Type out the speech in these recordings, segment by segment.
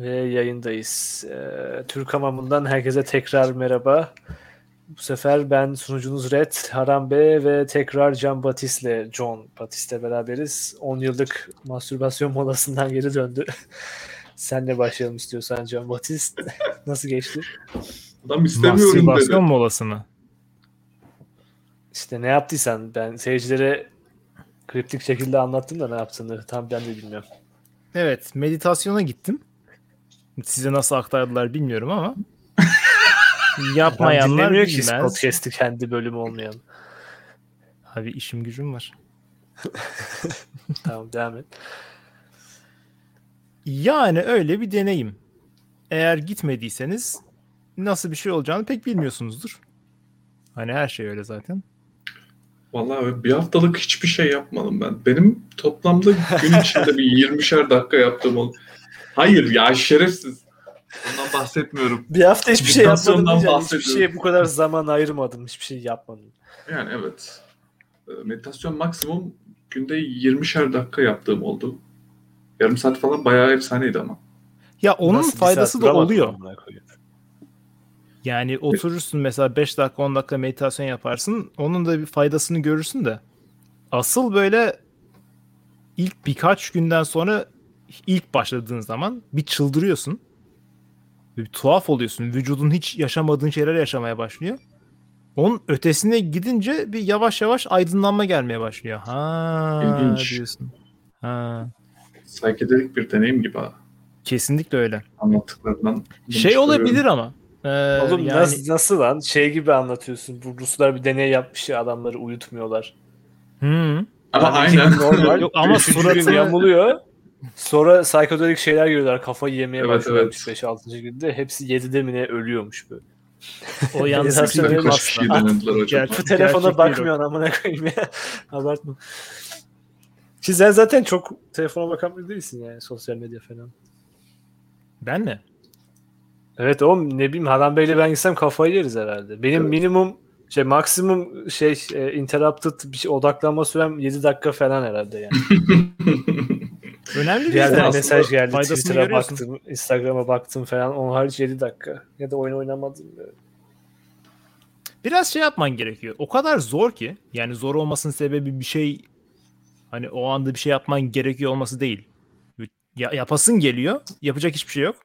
Ve yayındayız. Ee, Türk Hamamı'ndan herkese tekrar merhaba. Bu sefer ben sunucunuz Red, Haram Bey ve tekrar Can Batis'le, John Batis'le beraberiz. 10 yıllık mastürbasyon molasından geri döndü. Senle başlayalım istiyorsan Can Batis. Nasıl geçti? Adam istemiyorum Mastürbasyon dedi. molası mı? İşte ne yaptıysan ben seyircilere kriptik şekilde anlattım da ne yaptığını tam ben de bilmiyorum. Evet, meditasyona gittim. Size nasıl aktardılar bilmiyorum ama yapmayanlar dinlemiyor ki bilmez. podcast'i kendi bölümü olmayan. Abi işim gücüm var. Tamam devam et. Yani öyle bir deneyim. Eğer gitmediyseniz nasıl bir şey olacağını pek bilmiyorsunuzdur. Hani her şey öyle zaten. Vallahi bir haftalık hiçbir şey yapmadım ben. Benim toplamda gün içinde bir 20'şer dakika yaptığım oldu. Hayır ya şerefsiz. Ondan bahsetmiyorum. Bir hafta hiçbir şey yapmadım diyeceğim. Hiçbir şeye bu kadar zaman ayırmadım. Hiçbir şey yapmadım. Yani evet. Ee, Meditasyon maksimum günde 20'şer dakika yaptığım oldu. Yarım saat falan bayağı efsaneydi ama. Ya onun Nasıl faydası da oluyor. amına koyayım. Yani oturursun mesela 5 dakika 10 dakika meditasyon yaparsın. Onun da bir faydasını görürsün de. Asıl böyle ilk birkaç günden sonra ilk başladığın zaman bir çıldırıyorsun. Bir tuhaf oluyorsun. Vücudun hiç yaşamadığın şeyler yaşamaya başlıyor. Onun ötesine gidince bir yavaş yavaş aydınlanma gelmeye başlıyor. Ha İlginç. diyorsun. Ha. Psychedelic bir deneyim gibi ha. Kesinlikle öyle. Anlattıklarından. Şey olabilir ama. Ee, Oğlum yani- nasıl, nasıl lan? Şey gibi anlatıyorsun. Bu Ruslar bir deney yapmış ya adamları uyutmuyorlar. Hı. Ama Yani aynen. normal. Yok ama suratını- yamuluyor. Sonra psikodelik şeyler görüyorlar. Kafayı yemeye Evet, başlıyormuş evet. 5-6. günde. Hepsi 7'de mi ne ölüyormuş böyle. O yalnız Meditasyon bir kişiyi denediler Bu telefona bakmıyorsun amına koyayım ya. Abartma. Ki sen zaten çok telefona bakan biri değilsin yani sosyal medya falan. Ben mi? Evet oğlum ne bileyim Hadan Bey'le ben gitsem kafayı yeriz herhalde. Benim Evet. minimum şey maksimum şey e, interrupted bir şey, odaklanma sürem 7 dakika falan herhalde yani. Önemli Bir aslında mesaj geldi, Twitter'a baktım, Instagram'a baktım falan. Onun hariç 7 dakika. Ya da oyun oynamadım. böyle. Biraz şey yapman gerekiyor. O kadar zor ki. Yani zor olmasının sebebi bir şey hani o anda bir şey yapman gerekiyor olması değil. Ya, yapasın geliyor. Yapacak hiçbir şey yok.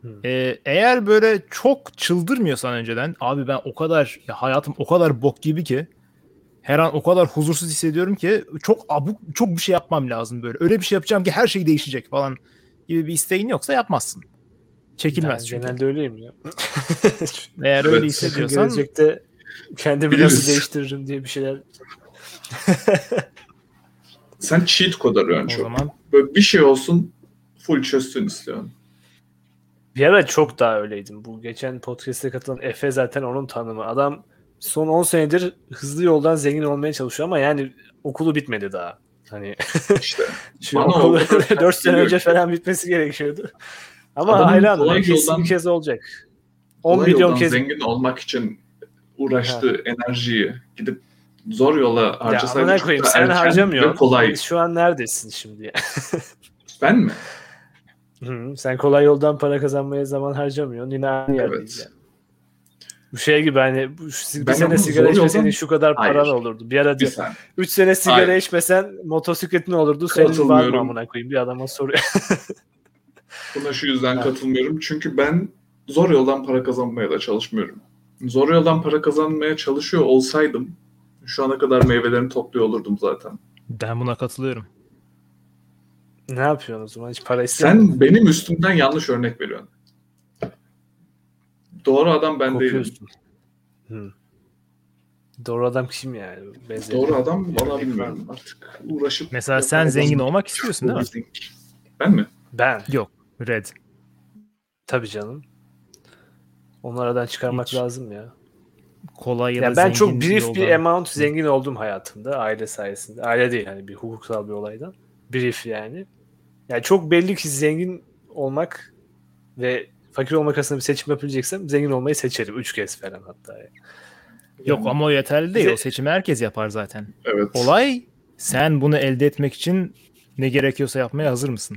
Hmm. Ee, eğer böyle çok çıldırmıyorsan önceden abi ben o kadar ya hayatım o kadar bok gibi ki her an o kadar huzursuz hissediyorum ki çok abuk çok bir şey yapmam lazım böyle. Öyle bir şey yapacağım ki her şey değişecek falan gibi bir isteğin yoksa yapmazsın. Çekilmez Ben çünkü. genelde öyleyim ya. Eğer öyle hissediyorsan gelecekte kendimi nasıl değiştiririm diye bir şeyler. Sen cheat kod arıyorsun o çok. zaman Böyle bir şey olsun full çözsün istiyorsun. Bir ara çok daha öyleydim. Bu geçen podcast'e katılan Efe zaten onun tanımı. Adam son 10 senedir hızlı yoldan zengin olmaya çalışıyor ama yani okulu bitmedi daha. Hani İşte. şu Bana okul o kadar 4 sene önce falan bitmesi gerekiyordu. Ama Adamın Kesin yoldan- bir kez olacak. 10 Kolay milyon yoldan kez. zengin olmak için uğraştığı enerjiyi gidip zor yola Ya harcasaydı çok koyayım sen harcamıyorsun. kolay. Şu an neredesin şimdi? Ben mi? Hı, sen kolay yoldan para kazanmaya zaman harcamıyorsun. Yine aynı yerdeyiz Evet. yani. Bu şey gibi hani bu, bir Ben sene sigara yoldan- şu kadar paran Hayır. olurdu. Bir ara diyor. sen. 3 sene sigara Hayır. içmesen motosikletin olurdu. Senin var mı Katılmıyorum. amına koyayım? Bir adama soruyor. Buna şu yüzden katılmıyorum. Çünkü ben zor yoldan para kazanmaya da çalışmıyorum. Zor yoldan para kazanmaya çalışıyor olsaydım şu ana kadar meyvelerini topluyor olurdum zaten. ben buna katılıyorum. ne yapıyorsun o zaman? Hiç para istemiyor Sen benim üstümden yanlış örnek veriyorsun. Doğru adam ben değilim. Hı. Doğru adam kim yani? Benzeri. Doğru adam valla bilmiyorum artık. Uğraşıp Mesela sen zengin olmak istiyorsun değil mi? Ben mi? Ben. Yok. Red. Tabii canım. Onu aradan çıkarmak Hiç. lazım ya. Kolay ya Ya da ben çok brief bir amount zengin oldum hayatımda aile sayesinde. Aile değil hani bir hukuksal bir olaydan. Brief yani. Yani çok belli ki zengin olmak ve fakir olmak arasında bir seçim yapabileceksem zengin olmayı seçerim. Üç kez falan hatta. Yani. Yok ama o yeterli değil. Bize- O seçimi herkes yapar zaten. Evet. Olay sen bunu elde etmek için ne gerekiyorsa yapmaya hazır mısın?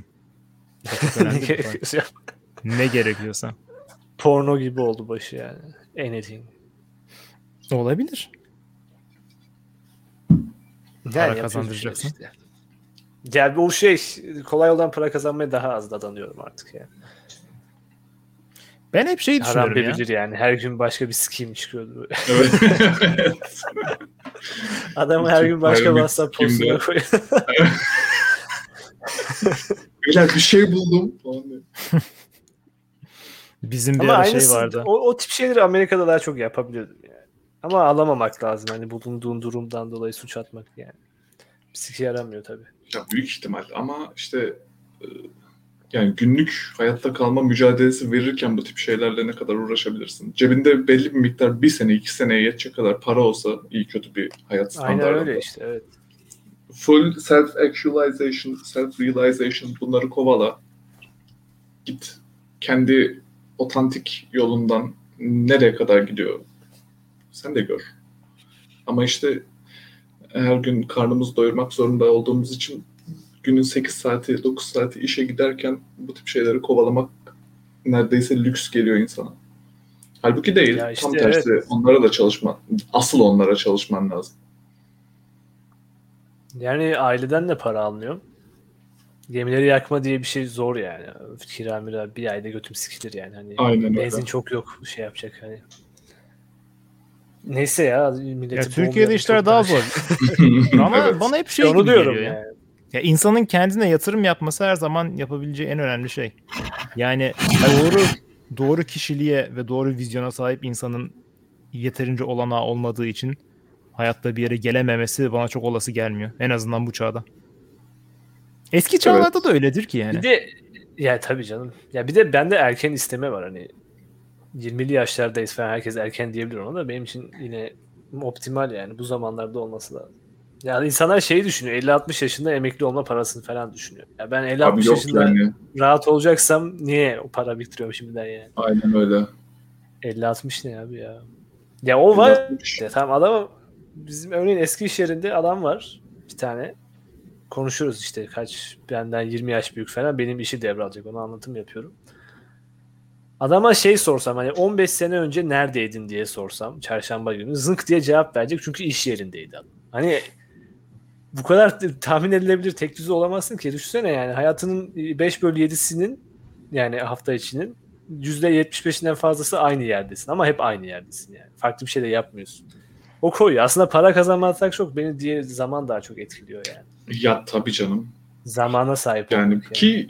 Ne, para. gerekiyorsa. ne gerekiyorsa. Porno gibi oldu başı yani. Anything. Olabilir. Para yapıyoruz kazandıracaksın. işte. Yani o şey kolay yoldan para kazanmaya daha az dadanıyorum artık yani. Ben hep şey Haram düşünüyorum ya. bilir yani. Her gün başka bir skim çıkıyordu. Evet. Adam her gün başka WhatsApp postuna koyuyor. Beyler bir şey buldum. Bizim bir Ama ara aynısı şey vardı. o, o tip şeyleri Amerika'da daha çok yapabiliyordum yani. Ama alamamak lazım. Hani bulunduğun durumdan dolayı suç atmak yani. Psiki yaramıyor tabii. Ya büyük ihtimal ama işte e, yani günlük hayatta kalma mücadelesi verirken bu tip şeylerle ne kadar uğraşabilirsin? Cebinde belli bir miktar bir sene iki seneye yetecek kadar para olsa iyi kötü bir hayat Aynen standartında. öyle işte evet. Full self actualization, self realization bunları kovala. Git kendi otantik yolundan nereye kadar gidiyor? Sen de gör. Ama işte her gün karnımızı doyurmak zorunda olduğumuz için günün 8 saati, 9 saati işe giderken bu tip şeyleri kovalamak neredeyse lüks geliyor insana. Halbuki değil. Ya işte Tam tersi. Onlara da çalışman, asıl onlara çalışman lazım. Yani aileden de para almıyor. Gemileri yakma diye bir şey zor yani. Kira mira bir ayda götüm sikilir yani. Hani Aynen öyle. benzin çok yok şey yapacak hani. Neyse ya Ya Türkiye'de işler daha da- zor. Ama Evet. bana hep şey Onu gibi diyorum geliyor ya. yani. Ya insanın kendine yatırım yapması her zaman yapabileceği en önemli şey. Yani doğru doğru kişiliğe ve doğru vizyona sahip insanın yeterince olanağı olmadığı için hayatta bir yere gelememesi bana çok olası gelmiyor. En azından bu çağda. Eski çağlarda da öyledir ki yani. Bir de ya tabii canım. Ya bir de bende erken isteme var hani 20'li yaşlardayız falan herkes erken diyebilir ona da benim için yine optimal yani bu zamanlarda olması lazım. Yani insanlar şeyi düşünüyor 50-60 yaşında emekli olma parasını falan düşünüyor. Ya ben 50-60 Abi yok yaşında yani. rahat olacaksam niye o para biriktiriyorum şimdiden yani? Aynen öyle. 50-60 ne abi ya? Ya o var. 50-60. Ya tamam adam bizim örneğin eski iş yerinde adam var bir tane. Konuşuyoruz işte kaç benden 20 yaş büyük falan benim işi devralacak onu anlatım yapıyorum. Adama şey sorsam hani 15 sene önce neredeydin diye sorsam çarşamba günü zınk diye cevap verecek çünkü iş yerindeydi adam. Hani bu kadar tahmin edilebilir tek düze olamazsın ki. Düşünsene yani hayatının 5 bölü 7'sinin yani hafta içinin %75'inden fazlası aynı yerdesin ama hep aynı yerdesin yani. Farklı bir şey de yapmıyorsun. O koyuyor. Aslında para kazanmak çok beni diye zaman daha çok etkiliyor yani. Ya tabii canım. Zamana sahip Yani olmak ki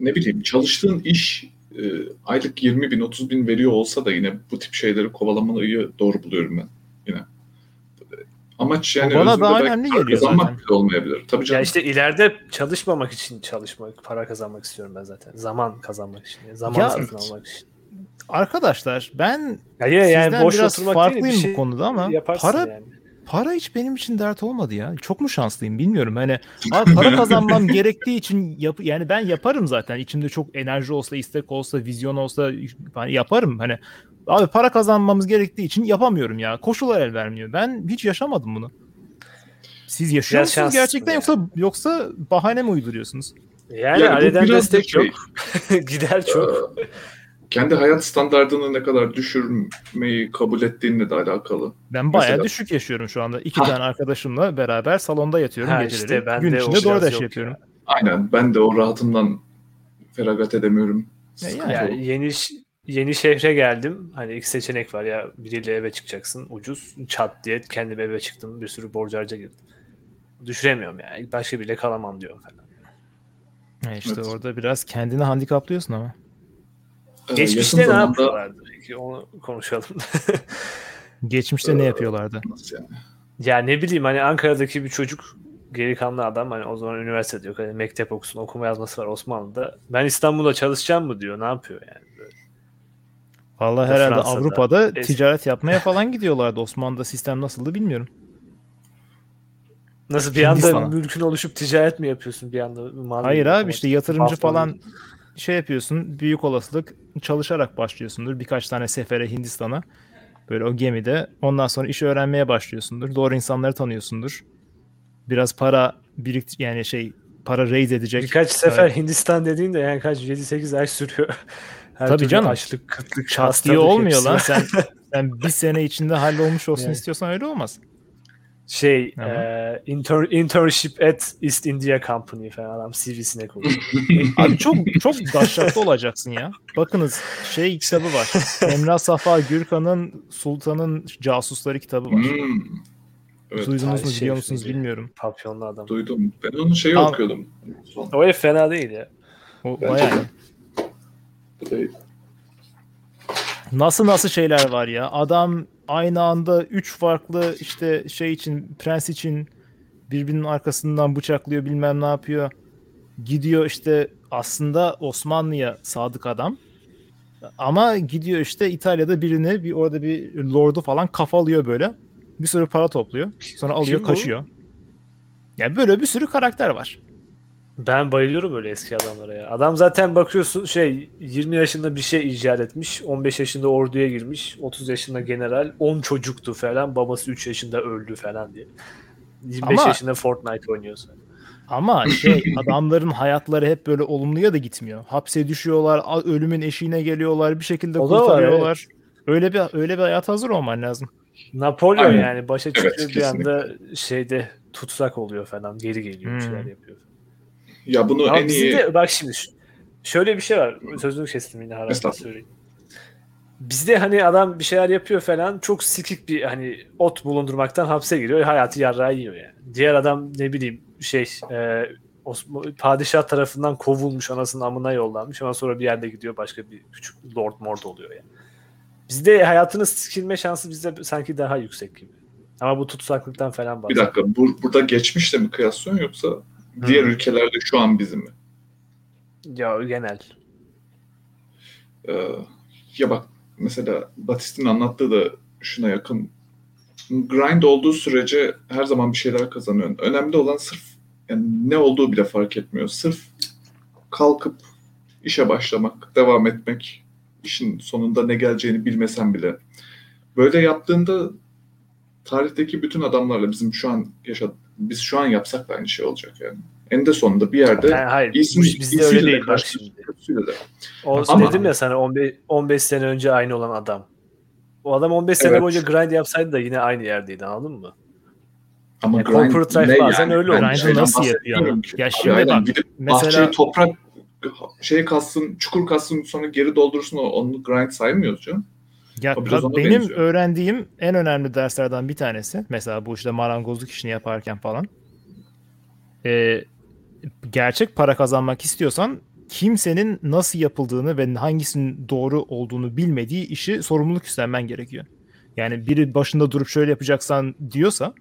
ne bileyim çalıştığın iş e, aylık 20 bin 30 bin veriyor olsa da yine bu tip şeyleri kovalamayı doğru buluyorum ben. Amaç yani Bana daha önemli geliyor kazanmak zaten. bile olmayabilir. Tabii Ya canım. işte ileride çalışmamak için çalışmak, para kazanmak istiyorum ben zaten. Zaman kazanmak için. Yani zaman Ya- satın almak için. Arkadaşlar ben Ya yine yani sizden boş biraz farklıyım şey bu konuda ama para yani. Para hiç benim için dert olmadı ya. Çok mu şanslıyım bilmiyorum. Hani abi para kazanmam gerektiği için yap yani ben yaparım zaten. İçimde çok enerji olsa, istek olsa, vizyon olsa hani yaparım. Hani abi para kazanmamız gerektiği için yapamıyorum ya. Koşullar el vermiyor. Ben hiç yaşamadım bunu. Siz yaşıyor Biraz musunuz gerçekten ya. yoksa yoksa bahane mi uyduruyorsunuz? Yani, Yani aileden destek şey- yok. Gider çok. Kendi hayat standartını ne kadar düşürmeyi kabul ettiğinle de alakalı. Ben bayağı Mesela- düşük yaşıyorum şu anda. İki Ha. tane arkadaşımla beraber salonda yatıyorum Ha geceleri. işte bende Gün o içinde biraz DoorDash yok yapıyorum. ya. Aynen ben de o rahatımdan feragat edemiyorum. Ya yani- yeni yeni şehre geldim. Hani iki seçenek var ya biriyle eve çıkacaksın ucuz çat diye kendim eve çıktım bir sürü borcu harca girdim. Düşüremiyorum yani. Başka biriyle kalamam diyorum falan. Ha işte Evet. orada biraz kendini handikaplıyorsun ama. Ee, Geçmişte ne zamanda- yapıyorlardı onu konuşalım. Geçmişte ne Ee, yapıyorlardı? Nasıl yani? ya ne bileyim hani Ankara'daki bir çocuk geri kanlı adam hani o zaman üniversitede yok. Hani mektep okusun okuma yazması var Osmanlı'da. Ben İstanbul'da çalışacağım mı diyor. Ne yapıyor yani? Böyle. Vallahi herhalde Fransa'da, Avrupa'da es- ticaret yapmaya falan gidiyorlardı. Osmanlı'da sistem nasıldı bilmiyorum. Nasıl bir anda Hindistan. mülkün oluşup ticaret mi yapıyorsun bir anda? Mal Hayır abi işte yatırımcı falan. Şey yapıyorsun. Büyük olasılık çalışarak başlıyorsundur. Birkaç tane sefere Hindistan'a. Böyle o gemide. Ondan sonra işi öğrenmeye başlıyorsundur. Doğru insanları tanıyorsundur. Biraz para birikt yani şey para raise edecek. Birkaç sefer Hindistan dediğinde yani kaç 7-8 ay sürüyor. Her Tabii canım. Açlık, kıtlık, diye hastalık olmuyor hepsi lan. Sen sen bir sene içinde hallolmuş olsun Yani. istiyorsan öyle olmaz. Şey, e, intern, internship at East India Company falan adam CV'sine koyuyor. Abi çok çok daşşaklı olacaksın ya. Bakınız şey kitabı var. Emrah Safa Gürkan'ın Sultan'ın Casusları kitabı var. Hmm. Evet, Duydunuz mu şey biliyor musunuz şimdi. bilmiyorum. Papyonlu adam. duydum. Ben onun şeyi Al. okuyordum. Son. O herif fena değil ya. O Bence bayağı de. iyi. Bu değil. Nasıl nasıl şeyler var ya. Adam aynı anda üç farklı işte şey için prens için birbirinin arkasından bıçaklıyor bilmem ne yapıyor. Gidiyor işte aslında Osmanlı'ya sadık adam. Ama gidiyor işte İtalya'da birini bir orada bir lordu falan kafalıyor böyle. Bir sürü para topluyor. Sonra alıyor Kim bu? kaçıyor. Yani böyle bir sürü karakter var. Ben bayılıyorum böyle eski adamlara ya. Adam zaten bakıyorsun şey 20 yaşında bir şey icat etmiş. 15 yaşında orduya girmiş. 30 yaşında general. 10 çocuktu falan. Babası 3 yaşında öldü falan diye. 25 Ama- yaşında Fortnite oynuyorsun. Ama şey adamların hayatları hep böyle olumluya da gitmiyor. Hapse düşüyorlar, ölümün eşiğine geliyorlar, bir şekilde O da var, kurtarıyorlar. Öyle bir öyle bir hayat hazır olman lazım. Napolyon Aynen. yani başa çıkıyor Evet, bir kesinlikle. anda şeyde tutsak oluyor falan. Geri geliyor Hmm. şeyler yapıyor. Ya bunu Ama en iyi... de bak şimdi şöyle bir şey var. Sözünü kestim yine söyleyeyim. Bizde hani adam bir şeyler yapıyor falan çok sikik bir hani ot bulundurmaktan hapse giriyor. Hayatı yarrağı yiyor yani. Diğer adam ne bileyim şey e, Osman, padişah tarafından kovulmuş anasının amına yollanmış ama sonra bir yerde gidiyor başka bir küçük lord mord oluyor yani. Bizde hayatının sikilme şansı bizde sanki daha yüksek gibi. Ama bu tutsaklıktan falan Bir bahsediyor. dakika. Bu, burada geçmişle mi kıyaslıyorsun yoksa diğer ülkelerde şu an bizim mi? Ya genel. Ee, ya bak mesela Batist'in anlattığı da şuna yakın. Grind olduğu sürece her zaman bir şeyler kazanıyorsun. Önemli olan sırf yani ne olduğu bile fark etmiyor. Sırf kalkıp işe başlamak, devam etmek, işin sonunda ne geleceğini bilmesen bile. Böyle yaptığında tarihteki bütün adamlarla bizim şu an yaşad biz şu an yapsak da aynı şey olacak yani. En de sonunda bir yerde Yani hayır iyisini, bizde iyisiyle öyle de değil bak şimdi. de. O Ama- dedim ya sana 15, 15 sene önce aynı olan adam. O adam 15 sene Evet. boyunca grind yapsaydı da yine aynı yerdeydi anladın mı? Ama Ya grind corporate life bazen öyle Ben oluyor. Grind'ı nasıl yapıyor? Ya Abi şimdi aynen, bak, gidip mesela- bahçeyi toprak şey kassın, çukur kassın sonra geri doldursun onu grind saymıyoruz canım. Ya benim benziyor. öğrendiğim en önemli derslerden bir tanesi. Mesela bu işte marangozluk işini yaparken falan. Ee, gerçek para kazanmak istiyorsan kimsenin nasıl yapıldığını ve hangisinin doğru olduğunu bilmediği işi sorumluluk üstlenmen gerekiyor. Yani biri başında durup şöyle yapacaksan diyorsa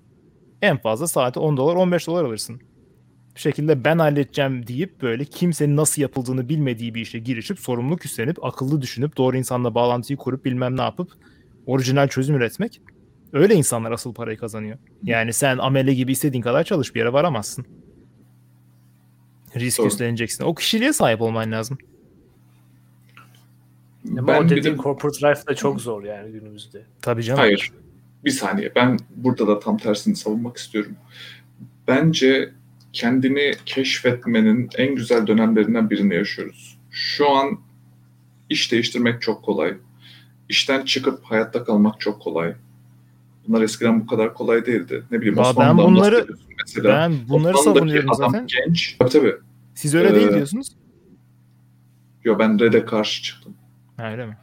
en fazla saati 10 dolar 15 dolar alırsın. Bir şekilde ben halledeceğim deyip böyle kimsenin nasıl yapıldığını bilmediği bir işe girişip sorumluluk üstlenip akıllı düşünüp doğru insanla bağlantıyı kurup bilmem ne yapıp orijinal çözüm üretmek. Öyle insanlar asıl parayı kazanıyor. Yani sen amele gibi istediğin kadar çalış bir yere varamazsın. Risk Doğru. üstleneceksin. O kişiliğe sahip olman lazım. Ama ben o bir de- dediğin corporate life da çok zor yani günümüzde. Tabii canım. Hayır. Bir saniye. Ben burada da tam tersini savunmak istiyorum. Bence kendini keşfetmenin en güzel dönemlerinden birini yaşıyoruz. Şu an iş değiştirmek çok kolay. İşten çıkıp hayatta kalmak çok kolay. Bunlar eskiden bu kadar kolay değildi. Ne bileyim ben Osmanlı'dan bunları- bahsediyorsun mesela. Ben bunları savunuyorum adam zaten. genç. Tabii tabii. Siz öyle değil Ee, diyorsunuz. Yo ben Red'e karşı çıktım. Ha, öyle mi?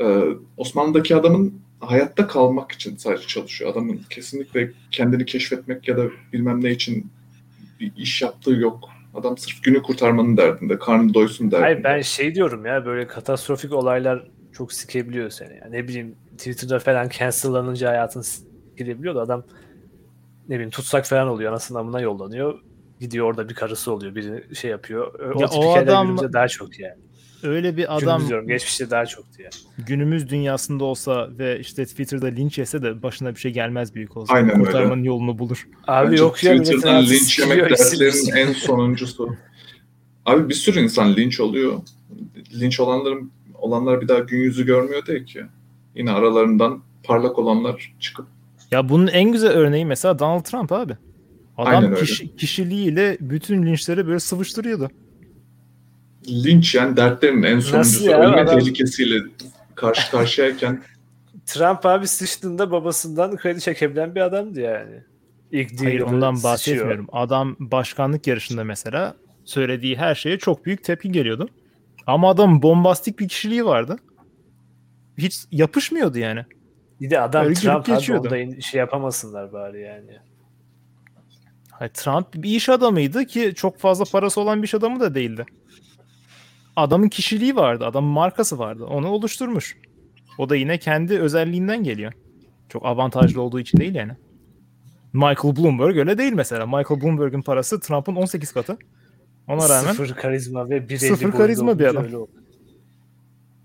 Ee, Osmanlı'daki adamın hayatta kalmak için sadece çalışıyor. Adamın kesinlikle kendini keşfetmek ya da bilmem ne için bir iş yaptığı yok. Adam sırf günü kurtarmanın derdinde, karnı doysun derdinde. Hayır ben şey diyorum ya böyle katastrofik olaylar çok sikebiliyor seni. Yani ne bileyim Twitter'da falan cancellanınca hayatın sikilebiliyor da adam ne bileyim tutsak falan oluyor anasının amına yollanıyor. Gidiyor orada bir karısı oluyor biri şey yapıyor. O Ya tip o adam- daha çok yani. Öyle bir Adam, adam diyorum geçmişte daha çoktu yani. günümüz dünyasında olsa ve işte Twitter'da linç yese de başına bir şey gelmez büyük olsa. Aynen öyle. Kurtarmanın yolunu bulur. Abi Bence yok ya Twitter'dan linç yemek isim. en sonuncusu. Abi bir sürü insan linç oluyor. Linç olanların olanlar bir daha gün yüzü görmüyor değil ki. Yine aralarından parlak olanlar çıkıp Ya bunun en güzel örneği mesela Donald Trump abi. Adam öyle. kişi- kişiliğiyle bütün linçleri böyle sıvıştırıyordu. Linç yani dertlerin en sonuncusu. ya? Ölme Adam- tehlikesiyle karşı karşıyayken Trump abi sıçtığında babasından kredi çekebilen bir adamdı yani. İlk değil Hayır ondan sıçıyor. bahsetmiyorum. Adam başkanlık yarışında mesela söylediği her şeye çok büyük tepki geliyordu. Ama adam bombastik bir kişiliği vardı. Hiç yapışmıyordu yani. Bir de adam Öyle Trump abi onda şey yapamasınlar bari yani. Hayır, Trump bir iş adamıydı ki çok fazla parası olan bir iş adamı da değildi. Adamın kişiliği vardı, adamın markası vardı. Onu oluşturmuş. O da yine kendi özelliğinden geliyor. Çok avantajlı olduğu için değil yani. Michael Bloomberg öyle değil mesela. Michael Bloomberg'in parası Trump'ın 18 katı. Ona rağmen Sıfır karizma ve bir Sıfır karizma bir adam.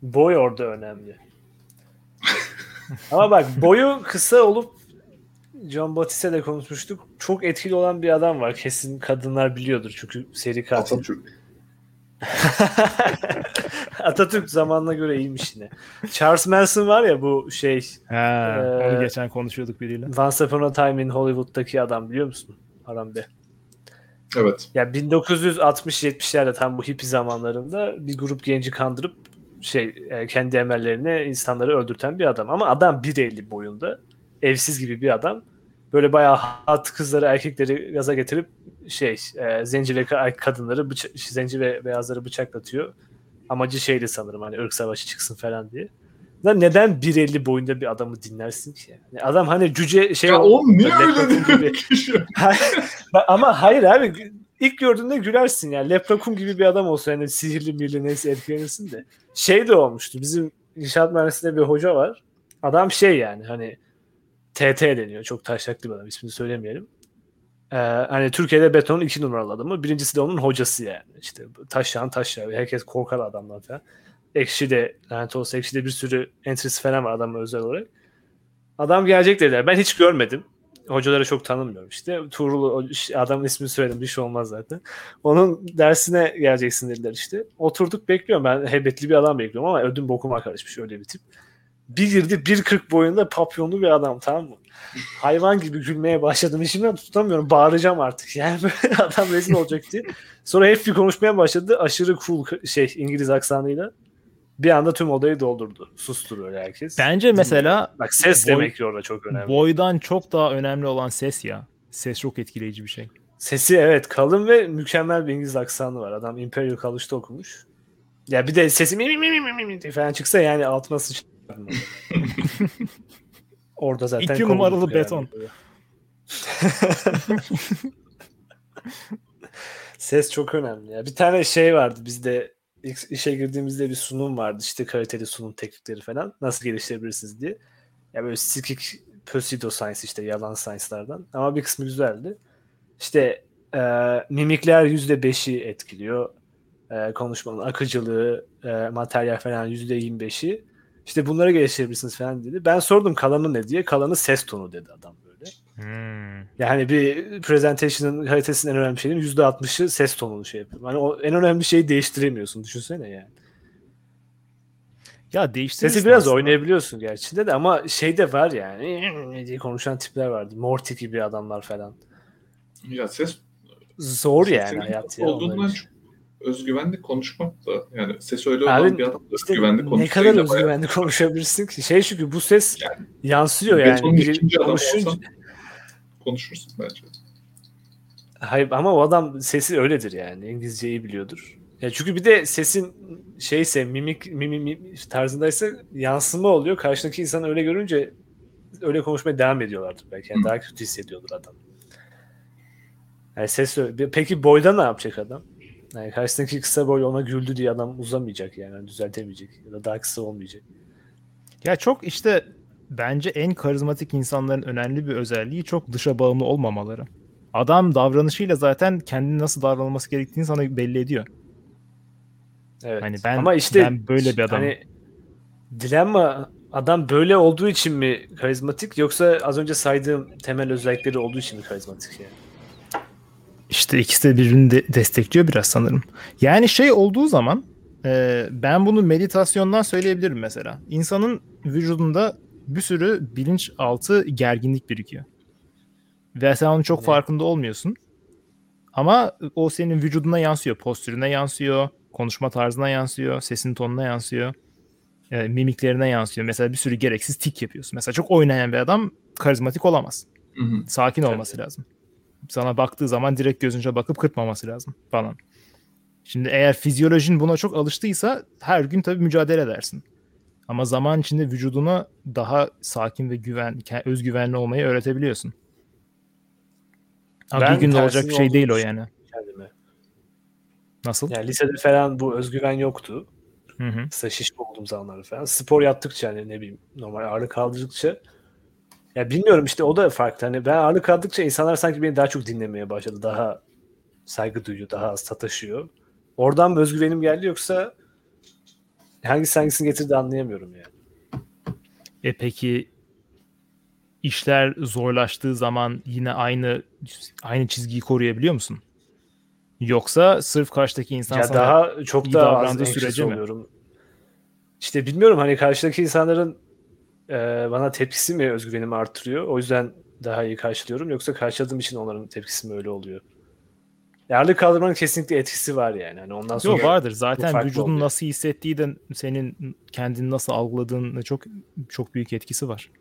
Boy orada önemli. Ama bak boyu kısa olup John Batiste de konuşmuştuk. Çok etkili olan bir adam var. Kesin kadınlar biliyordur çünkü seri katil. Atatürk. Atatürk zamanına göre iyiymiş yine. Charles Manson var ya bu şey He, onu Ee, geçen konuşuyorduk biriyle. Once Upon a Time in Hollywood'daki adam biliyor musun? Aram Bey. Evet. Ya 1960-70'lerde tam bu hippie zamanlarında bir grup genci kandırıp şey e, kendi emellerine insanları öldürten bir adam. Ama adam 1.50 boyunda. Evsiz gibi bir adam. Böyle bayağı hat kızları erkekleri gaza getirip şey e, zenci ve ka- kadınları bıça- zenci ve beyazları bıçaklatıyor. Amacı şeydi sanırım hani ırk savaşı çıksın falan diye. Lan neden 1.50 boyunda bir adamı dinlersin ki? Yani adam hani cüce şey Ya oğlum niye öyle gibi. Ama hayır abi ilk gördüğünde gülersin yani. Leprechaun gibi bir adam olsa yani sihirli mirli neyse etkilenirsin de. Şey de olmuştu. Bizim inşaat mühendisliğinde bir hoca var. Adam şey yani hani TT deniyor. Çok taşaklı bir adam. ismini söylemeyelim. Ee, hani Türkiye'de betonun iki numaralı adamı. Birincisi de onun hocası yani. İşte taşyan taşya. Herkes korkar adamdan falan. Ekşi de lanet olsa Ekşi de bir sürü entry'si falan var adamın özel olarak. Adam gelecek dediler. Ben hiç görmedim. Hocaları çok tanımıyorum işte. Tuğrul adamın ismini söyledim bir şey olmaz zaten. Onun dersine geleceksin dediler işte. Oturduk bekliyorum ben heybetli bir adam bekliyorum ama ödüm bokuma karışmış öyle bir tip. Bir girdi 1.40 boyunda papyonlu bir adam tamam mı? Hayvan gibi gülmeye başladım. İçimden tutamıyorum. Bağıracağım artık. Yani böyle adam rezil olacak diye. Sonra hep bir konuşmaya başladı. Aşırı cool şey İngiliz aksanıyla. Bir anda tüm odayı doldurdu. Susturuyor herkes. Bence mesela Bak ses Boy- demek ki orada çok önemli. boydan çok daha önemli olan ses ya. Ses çok etkileyici bir şey. Sesi evet kalın ve mükemmel bir İngiliz aksanı var. Adam Imperial College'da okumuş. Ya bir de sesi mi mi mi mi mi falan çıksa yani altına sıçardım. Orada zaten İki numaralı yani. beton. Ses çok önemli ya. Bir tane şey vardı bizde ilk işe girdiğimizde bir sunum vardı. İşte kaliteli sunum teknikleri falan. Nasıl geliştirebilirsiniz diye. Ya böyle sikik pseudo science işte yalan science'lardan. Ama bir kısmı güzeldi. İşte e, mimikler %5'i etkiliyor. E, konuşmanın akıcılığı, e, materyal falan %25'i. İşte bunları geliştirebilirsiniz falan dedi. Ben sordum kalanı ne diye. Kalanı ses tonu dedi adam böyle. Yani bir presentation'ın kalitesinin en önemli şeyinin %60'ı ses tonunu şey yapıyor. Hani o en önemli şeyi değiştiremiyorsun. Düşünsene yani. Ya değiştirirsin Sesi biraz aslında. oynayabiliyorsun gerçi de ama şey de var yani diye konuşan tipler vardı. Morty gibi adamlar falan. Ya ses Zor yani hayat ya. olduğundan çok özgüvenli konuşmak da yani ses öyle Abi, olan bir adam da İşte özgüvenli ne konuşmayı kadar da bayağı- özgüvenli konuşabilirsin ki? Şey çünkü bu ses Yani yansıyor yani. Biri konuşunca- olsan konuşursun bence. Hayır ama o adam sesi öyledir yani. İngilizceyi biliyordur. Ya çünkü bir de sesin şeyse mimik mimik mimik tarzındaysa yansıma oluyor. Karşındaki insanı öyle görünce öyle konuşmaya devam ediyorlardır belki. Yani daha kötü hissediyordur adam. Yani ses öyle. Peki boyda ne yapacak adam? Yani karşısındaki kısa boy ona güldü diye adam uzamayacak yani. yani düzeltemeyecek. Ya da daha kısa olmayacak. Ya çok işte bence en karizmatik insanların önemli bir özelliği çok dışa bağımlı olmamaları. Adam davranışıyla zaten kendini nasıl davranılması gerektiğini sana belli ediyor. Evet. Hani ben- Ama işte ben böyle bir adamım. Hani dilemma adam böyle olduğu için mi karizmatik yoksa az önce saydığım temel özellikleri olduğu için mi karizmatik yani? İşte ikisi de birbirini de destekliyor biraz sanırım. Yani şey olduğu zaman e, ben bunu meditasyondan söyleyebilirim mesela. İnsanın vücudunda bir sürü bilinçaltı gerginlik birikiyor. Ve sen onun çok Ne? farkında olmuyorsun. Ama o senin vücuduna yansıyor. Postürüne yansıyor. Konuşma tarzına yansıyor. Sesin tonuna yansıyor. e, mimiklerine yansıyor. Mesela bir sürü gereksiz tik yapıyorsun. Mesela çok oynayan bir adam karizmatik olamaz. Hı hı. Sakin olması lazım. Sana baktığı zaman direkt gözünce bakıp kırpmaması lazım falan. Şimdi eğer fizyolojin buna çok alıştıysa her gün tabii mücadele edersin. Ama zaman içinde vücuduna daha sakin ve güven, özgüvenli olmayı öğretebiliyorsun. Ama Ben bir günde olacak bir şey değil o yani. kendime. Nasıl? Yani lisede falan bu özgüven yoktu. Hı hı. Mesela şişko olduğum zamanlarda falan. Spor yaptıkça hani ne bileyim normal ağırlık kaldırdıkça ya bilmiyorum işte o da farklı. Hani ben ağırlık kaldırdıkça insanlar sanki beni daha çok dinlemeye başladı. Daha saygı duyuyor, daha az sataşıyor. Oradan mı özgüvenim geldi yoksa hangisi hangisini getirdi anlayamıyorum yani. E peki işler zorlaştığı zaman yine aynı aynı çizgiyi koruyabiliyor musun? Yoksa sırf karşıdaki insan ya sana daha çok iyi daha davrandığı sürece mi? oluyorum. İşte bilmiyorum hani karşıdaki insanların e, bana tepkisi mi özgüvenimi artırıyor? O yüzden daha iyi karşılıyorum. Yoksa karşıladığım için onların tepkisi mi öyle oluyor? Ağırlık kaldırmanın kesinlikle etkisi var yani. Hani ondan sonra Yok vardır. Zaten vücudun oluyor. nasıl hissettiği de senin kendini nasıl algıladığında çok çok büyük etkisi var.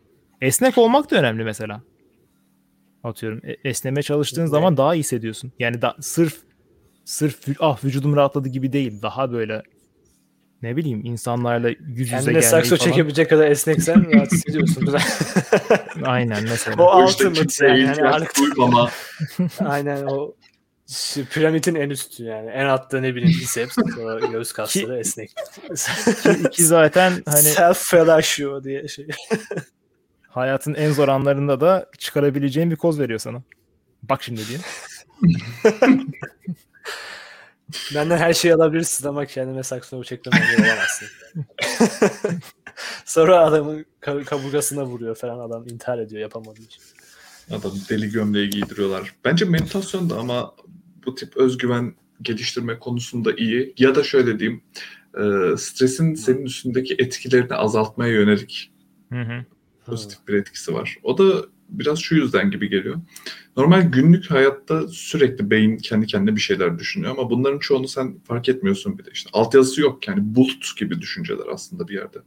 Esnek olmak da önemli mesela. Atıyorum e- esneme çalıştığın Ne? zaman daha iyi hissediyorsun. Yani da, sırf sırf ah vücudum rahatladı gibi değil. Daha böyle ne bileyim insanlarla yüz yüze kendine gelmeyi sakso falan. çekebilecek kadar esneksen rahat hissediyorsun. Aynen mesela. o O işte yani. Ağırlık- duymama. Aynen o piramidin en üstü yani. En altta ne bileyim biceps, sonra göğüs kasları esnek. Ki zaten hani Self fellatio diye şey. hayatın en zor anlarında da çıkarabileceğin bir koz veriyor sana. Bak şimdi diye. Benden her şeyi alabilirsin ama kendime sakso çekmem engel olamazsın. Sonra adamın ka- kaburgasına vuruyor falan adam intihar ediyor yapamadığı için. Adam deli gömleği giydiriyorlar. Bence meditasyon da ama bu tip özgüven geliştirme konusunda iyi. Ya da şöyle diyeyim, e, stresin senin üstündeki etkilerini azaltmaya yönelik Hı hı. pozitif bir etkisi var. O da biraz şu yüzden gibi geliyor. Normal günlük hayatta sürekli beyin kendi kendine bir şeyler düşünüyor ama bunların çoğunu sen fark etmiyorsun bile. İşte altyazısı yok yani bulut gibi düşünceler aslında bir yerde.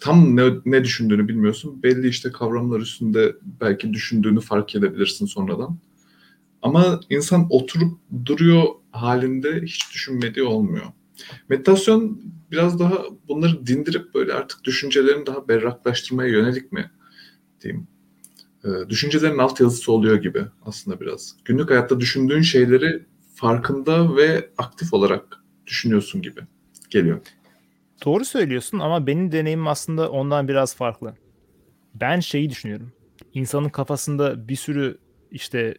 Tam ne, ne düşündüğünü bilmiyorsun. Belli işte kavramlar üstünde belki düşündüğünü fark edebilirsin sonradan. Ama insan oturup duruyor halinde hiç düşünmediği olmuyor. Meditasyon biraz daha bunları dindirip böyle artık düşüncelerini daha berraklaştırmaya yönelik mi diyeyim. Ee, düşüncelerin alt yazısı oluyor gibi aslında biraz. Günlük hayatta düşündüğün şeyleri farkında ve aktif olarak düşünüyorsun gibi geliyor. Doğru söylüyorsun ama benim deneyimim aslında ondan biraz farklı. Ben şeyi düşünüyorum. İnsanın kafasında bir sürü işte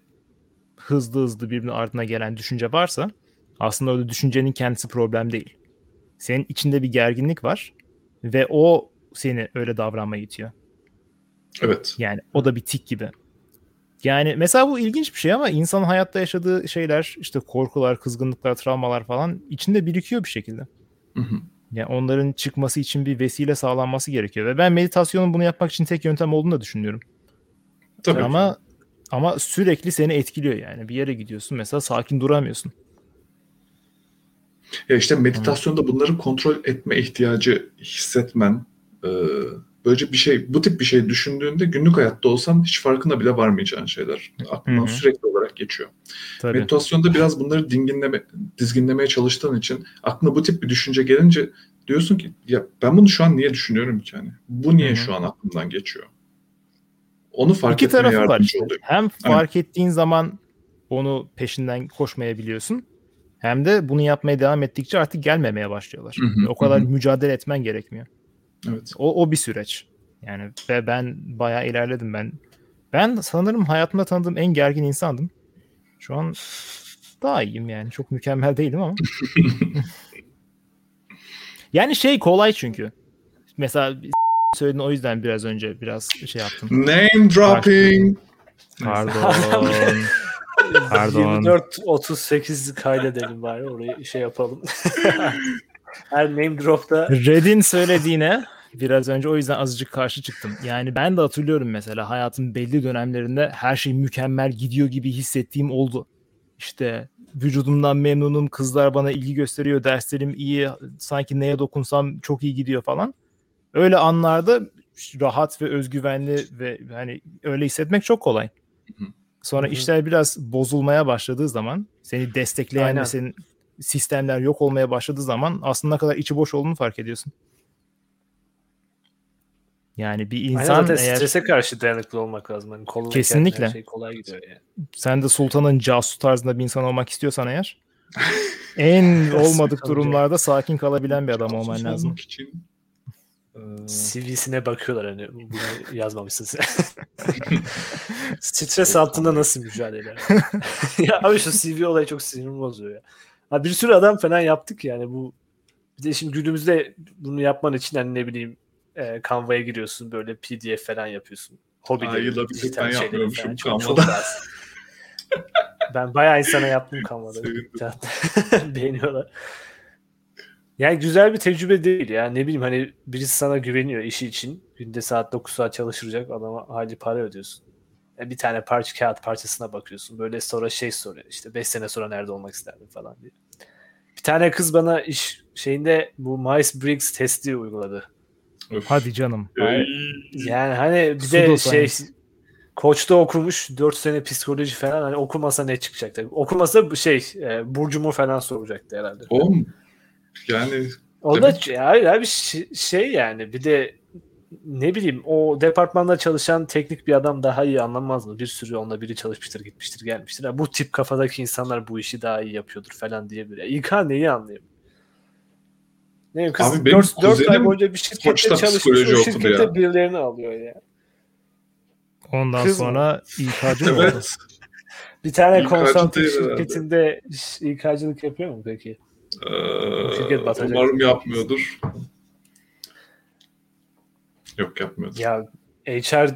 hızlı hızlı birbirinin ardına gelen düşünce varsa aslında o düşüncenin kendisi problem değil. Senin içinde bir gerginlik var ve o seni öyle davranmaya itiyor. Evet. Yani o da bir tik gibi. Yani mesela bu ilginç bir şey ama insanın hayatta yaşadığı şeyler işte korkular, kızgınlıklar, travmalar falan içinde birikiyor bir şekilde. Hı hı. Yani onların çıkması için bir vesile sağlanması gerekiyor ve ben meditasyonun bunu yapmak için tek yöntem olduğunu da düşünüyorum. Tabii. Ama ama sürekli seni etkiliyor yani. Bir yere gidiyorsun mesela sakin duramıyorsun. Ya işte meditasyonda bunları kontrol etme ihtiyacı hissetmen, e, böylece bir şey, bu tip bir şey düşündüğünde günlük hayatta olsan hiç farkına bile varmayacağın şeyler. Aklından Hı hı. sürekli olarak geçiyor. Tabii. Meditasyonda biraz bunları dinginleme, dizginlemeye çalıştığın için aklına bu tip bir düşünce gelince diyorsun ki ya ben bunu şu an niye düşünüyorum ki hani? Bu niye Hı hı. şu an aklımdan geçiyor? Onu fark İki tarafı var işte. oluyor. Hem fark ettiğin zaman onu peşinden koşmayabiliyorsun. Hem de bunu yapmaya devam ettikçe artık gelmemeye başlıyorlar. Hı hı, o kadar hı. mücadele etmen gerekmiyor. Evet. O, o bir süreç. Yani ve ben bayağı ilerledim ben. Ben sanırım hayatımda tanıdığım en gergin insandım. Şu an daha iyiyim yani. Çok mükemmel değilim ama. yani şey kolay çünkü. Mesela söyledin o yüzden biraz önce biraz şey yaptım. Name dropping. Pardon. Pardon. 24-38 kaydedelim bari orayı şey yapalım. Her name drop'ta Red'in söylediğine Biraz önce o yüzden azıcık karşı çıktım. Yani ben de hatırlıyorum mesela hayatın belli dönemlerinde her şey mükemmel gidiyor gibi hissettiğim oldu. İşte vücudumdan memnunum, kızlar bana ilgi gösteriyor, derslerim iyi, sanki neye dokunsam çok iyi gidiyor falan. Öyle anlarda rahat ve özgüvenli ve hani öyle hissetmek çok kolay. Sonra işler biraz bozulmaya başladığı zaman, seni destekleyen Aynen. ve senin sistemler yok olmaya başladığı zaman aslında ne kadar içi boş olduğunu fark ediyorsun. Yani bir Aynen insan zaten eğer strese karşı dayanıklı olmak lazım. Hani koluna Kesinlikle. Her şey kolay gidiyor yani. sen de sultanın casus tarzında bir insan olmak istiyorsan eğer en olmadık durumlarda sakin kalabilen bir adam olman lazım. için e, CV'sine bakıyorlar hani bunu yazmamışsın sen. Stres altında nasıl mücadele eder? ya abi şu CV olayı çok sinirimi bozuyor ya. Ha, bir sürü adam falan yaptık yani bu. Bir de şimdi günümüzde bunu yapman için hani ne bileyim e, Canva'ya giriyorsun böyle PDF falan yapıyorsun. Hobi Aa, dijital ben yapmıyormuşum falan. Çok, çok az. ben bayağı insana yaptım Canva'da. Beğeniyorlar. Yani güzel bir tecrübe değil ya. Ne bileyim hani birisi sana güveniyor işi için. Günde saat 9 saat çalıştıracak adama hali para ödüyorsun. Ya bir tane parça kağıt parçasına bakıyorsun. Böyle sonra şey soruyor işte 5 sene sonra nerede olmak isterdin falan diye. Bir tane kız bana iş şeyinde bu Myers-Briggs testi uyguladı. öf. Hadi canım. Yani hani bir de şey koçta okumuş 4 sene psikoloji falan hani okumasa ne çıkacaktı? Okumasa bu şey e, burcumu falan soracaktı herhalde. Oğlum yani O da ya, ya bir şey yani bir de ne bileyim o departmanda çalışan teknik bir adam daha iyi anlamaz mı? Bir sürü onunla biri çalışmıştır, gitmiştir, gelmiştir. Ha, bu tip kafadaki insanlar bu işi daha iyi yapıyordur falan diyebilir. Ya, İK neyi anlıyor? Ne bileyim, kız Abi benim 4, ay boyunca bir şirkette çalışmış. psikoloji O okudu şirkette ya. birilerini alıyor ya. Ondan Kız sonra İK'cı mı evet. Bir tane konsantre herhalde. şirketinde iş- İK'cılık yapıyor mu peki? Ee, şirket batacak. umarım yapmıyordur. Yapmıyordur. Ya HR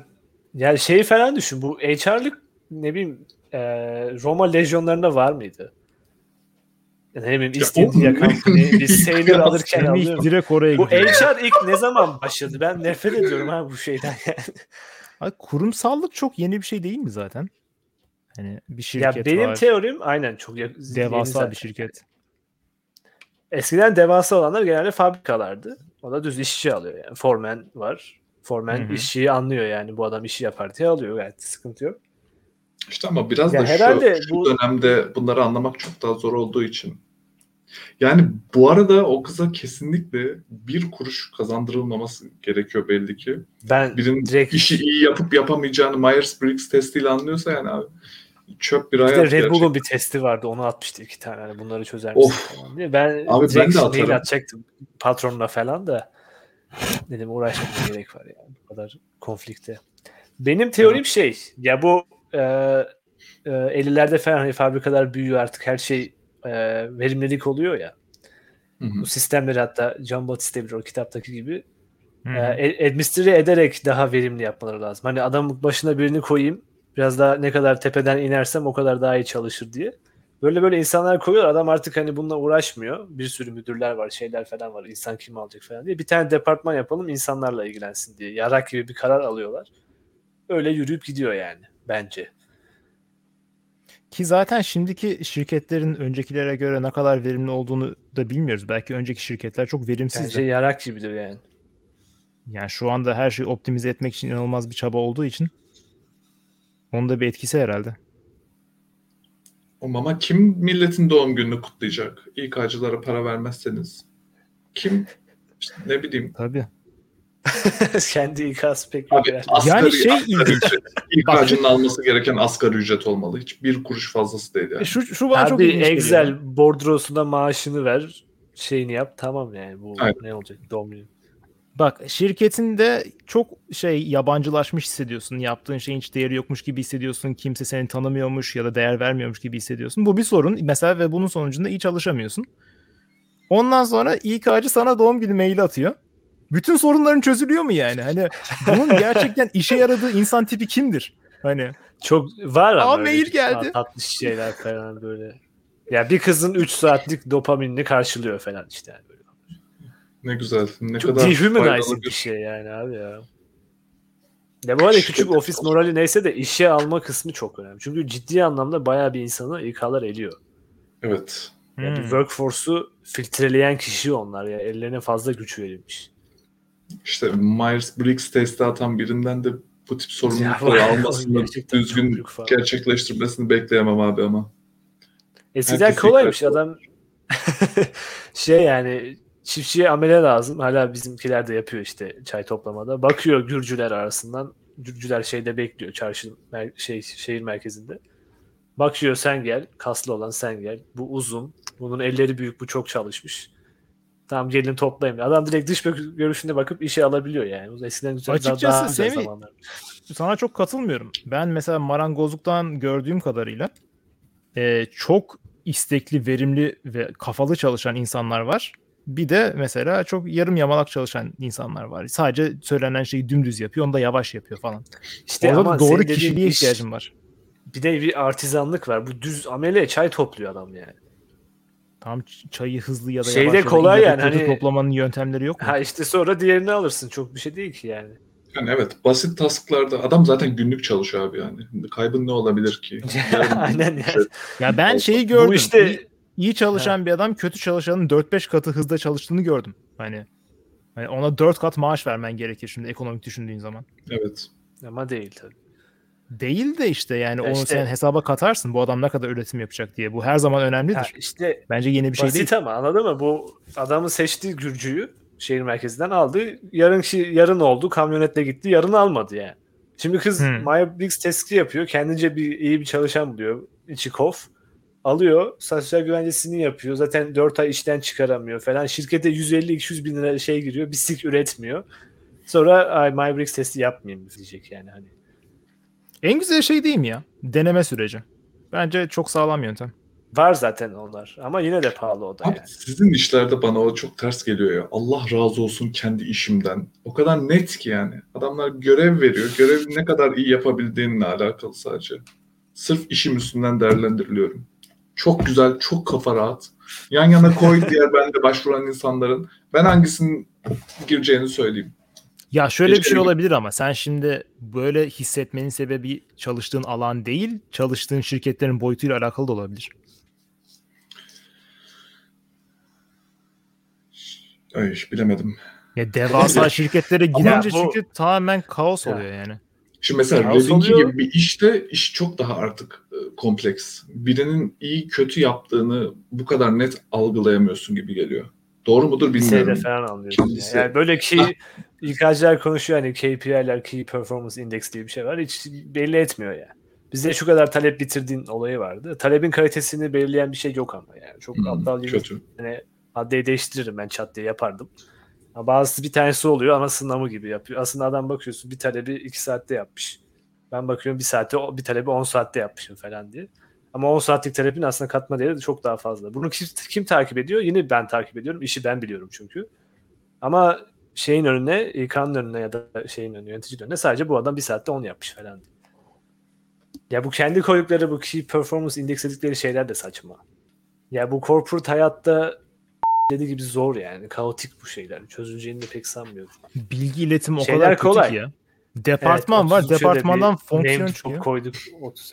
yani şeyi falan düşün. Bu HR'lık ne bileyim e, Roma lejyonlarında var mıydı? Ya ne bileyim Ya oğlum, Company bir sailor ya alırken alıyor. direkt oraya Bu gidiyor. HR ilk ne zaman başladı? Ben nefret ediyorum ha bu şeyden yani. Kurumsallık çok yeni bir şey değil mi zaten? Hani bir ya şirket benim var. teorim aynen çok devasa bir şirket. Eskiden devasa olanlar genelde fabrikalardı. O da düz işçi alıyor yani. Formen var. Formen işçiyi anlıyor yani bu adam işi yapar diye alıyor gayet sıkıntı yok. İşte ama biraz Ya da şu, herhalde şu bu- dönemde bunları anlamak çok daha zor olduğu için. Yani bu arada o kıza kesinlikle bir kuruş kazandırılmaması gerekiyor belli ki. Ben Birinin direkt işi iyi yapıp yapamayacağını Myers-Briggs testiyle anlıyorsa yani abi çöp bir Bir hayat de Red. Bull'un bir testi vardı. Onu atmıştı iki tane. Hani bunları çözer misin Of. falan diye. Ben Abi ben de atarım. atacaktım patronuna falan da. Dedim uğraşmaya gerek var yani. Bu kadar konflikte. Benim teorim şey. Ya bu e, e, 50'lerde falan hani fabrikalar büyüyor artık her şey e, verimlilik oluyor ya. Hı hı. Bu sistemleri hatta John Batiste bilir o kitaptaki gibi Hı. e, administre ederek daha verimli yapmaları lazım. Hani adamın başına birini koyayım biraz daha ne kadar tepeden inersem o kadar daha iyi çalışır diye. Böyle böyle insanlar koyuyor. Adam artık hani bununla uğraşmıyor. Bir sürü müdürler var, şeyler falan var. İnsan kim alacak falan diye. Bir tane departman yapalım insanlarla ilgilensin diye. Yarak gibi bir karar alıyorlar. Öyle yürüyüp gidiyor yani bence. Ki zaten şimdiki şirketlerin öncekilere göre ne kadar verimli olduğunu da bilmiyoruz. Belki önceki şirketler çok verimsiz. Bence yarak gibidir yani. Yani şu anda her şeyi optimize etmek için inanılmaz bir çaba olduğu için onun da bir etkisi herhalde. Ama kim milletin doğum gününü kutlayacak? İK'cılara para vermezseniz. Kim işte ne bileyim. Tabii. Kendi pek Abi yok. yani. asgari, Yani şey asgari ilginç. İK'cının alması gereken asgari ücret olmalı. Hiç bir kuruş fazlası değil yani. Şu, şu bana çok ilginç geliyor. Excel bordrosuna maaşını ver. Şeyini yap. Tamam yani. Bu Aynen. ne olacak? Doğum günü. Bak şirketinde çok şey yabancılaşmış hissediyorsun. Yaptığın şeyin hiç değeri yokmuş gibi hissediyorsun. Kimse seni tanımıyormuş ya da değer vermiyormuş gibi hissediyorsun. Bu bir sorun. Mesela ve bunun sonucunda iyi çalışamıyorsun. Ondan sonra İK'cı sana doğum günü maili atıyor. Bütün sorunların çözülüyor mu yani? Hani bunun gerçekten işe yaradığı insan tipi kimdir? Hani Çok var ama Aa, mail geldi. tatlı şeyler falan böyle. Ya bir kızın 3 saatlik dopaminini karşılıyor falan işte yani. Ne güzel. Ne Çok kadar dehumanizing bir şey yani abi ya. Ya bu arada küçük ofis morali neyse de işe alma kısmı çok önemli. Çünkü ciddi anlamda bayağı bir insanı İK'lar eliyor. Evet. Yani bir Hmm. workforce'u filtreleyen kişi onlar ya. Ellerine fazla güç verilmiş. İşte Myers-Briggs testi atan birinden de bu tip sorumlulukları almasını, düzgün gerçekleştirmesini bekleyemem abi ama. Eskiden Herkes kolaymış adam şey yani çiftçiye amele lazım. Hala bizimkiler de yapıyor işte çay toplamada. Bakıyor Gürcüler arasından. Gürcüler şeyde bekliyor çarşı mer- şey şehir merkezinde. Bakıyor sen gel. Kaslı olan sen gel. Bu uzun. Bunun elleri büyük. Bu çok çalışmış. Tamam gelin toplayın. Adam direkt dış görüşünde bakıp işe alabiliyor yani. Eskiden güzel, daha- Açıkçası daha güzel Semih, sana çok katılmıyorum. Ben mesela marangozluktan gördüğüm kadarıyla e, çok istekli, verimli ve kafalı çalışan insanlar var. Bir de mesela çok yarım yamalak çalışan insanlar var. Sadece söylenen şeyi dümdüz yapıyor, onu da yavaş yapıyor falan. İşte Orada ama doğru kişiliğe iş- ihtiyacım var. Bir de bir artizanlık var. Bu düz amele çay topluyor adam yani. Tam çayı hızlı ya da Şeyde yavaş ya da kolay yani, hani- toplamanın yöntemleri yok mu? Ha işte sonra diğerini alırsın. Çok bir şey değil ki yani. Yani evet basit tasklarda adam zaten günlük çalışıyor abi yani. Kaybın ne olabilir ki? Aynen yani. Ya ben şeyi gördüm. Bu işte İyi, çalışan bir adam kötü çalışanın 4-5 katı hızda çalıştığını gördüm. Hani, hani ona 4 kat maaş vermen gerekir şimdi ekonomik düşündüğün zaman. Evet. ama değil tabii. Değil de işte yani Ya onu işte- sen hesaba katarsın bu adam ne kadar üretim yapacak diye. Bu her zaman önemlidir. Ha, işte Bence yeni bir şey basit değil. ama anladın mı? Bu adamın seçtiği Gürcü'yü şehir merkezinden aldı. Yarın yarın oldu. Kamyonetle gitti. Yarın almadı yani. Şimdi kız Hmm. Maya testi yapıyor. Kendince bir iyi bir çalışan buluyor. İçi kof. Alıyor. Sosyal güvencesini yapıyor. Zaten 4 ay işten çıkaramıyor falan. Şirkete 150-200 bin lira şey giriyor. Bir sik üretmiyor. Sonra ay My Briggs testi yapmayayım diyecek yani. Hani En güzel şey değil mi ya? Deneme süreci. Bence çok sağlam yöntem. Var zaten onlar ama yine de pahalı o da Abi yani. sizin işlerde bana o çok ters geliyor ya. Allah razı olsun kendi işimden. O kadar net ki yani. Adamlar görev veriyor. Görevi ne kadar iyi yapabildiğinle alakalı sadece. Sırf işim üstünden değerlendiriliyorum. Çok güzel, çok kafa rahat. Yan yana koy diğer bende başvuran insanların. Ben hangisinin gireceğini söyleyeyim. Ya şöyle bir şey olabilir ama sen şimdi böyle hissetmenin sebebi çalıştığın alan değil, çalıştığın şirketlerin boyutuyla alakalı da olabilir. Ay bilemedim. Ya devasa şirketlere girince bu- çünkü tamamen kaos oluyor yani. Şimdi mesela oluyor. gibi bir işte iş çok daha artık e, kompleks. Birinin iyi kötü yaptığını bu kadar net algılayamıyorsun gibi geliyor. Doğru mudur bilmiyorum. Lisede falan anlıyorsun. Kimisi- Yani böyle ki İK'cılar konuşuyor hani KPI'ler, Key Performance Index diye bir şey var. Hiç belli etmiyor yani. Bizde şu kadar talep bitirdiğin olayı vardı. Talebin kalitesini belirleyen bir şey yok ama yani. Çok Hmm, aptal bir kötü. hani maddeyi değiştiririm ben çat diye yapardım. Ama bazısı bir tanesi oluyor ana sınavı gibi yapıyor. Aslında adam bakıyorsun bir talebi 2 saatte yapmış. Ben bakıyorum bir saatte bir talebi 10 saatte yapmışım falan diye. Ama 10 saatlik talebin aslında katma değeri de çok daha fazla. Bunu kim, kim takip ediyor? Yine ben takip ediyorum. İşi ben biliyorum çünkü. Ama şeyin önüne, İK'nın önüne ya da şeyin önüne, yöneticinin önüne sadece bu adam bir saatte 10 yapmış falan diye. Ya bu kendi koydukları bu key performance index şeyler de saçma. Ya bu corporate hayatta dediği gibi zor yani. Kaotik bu şeyler. Çözüleceğini de pek sanmıyorum. Bilgi iletimi o Şeyler kadar kötü kolay. ki ya. Departman Evet, var, 33'e de departmandan fonksiyon çıkıyor. drop koyduk 30.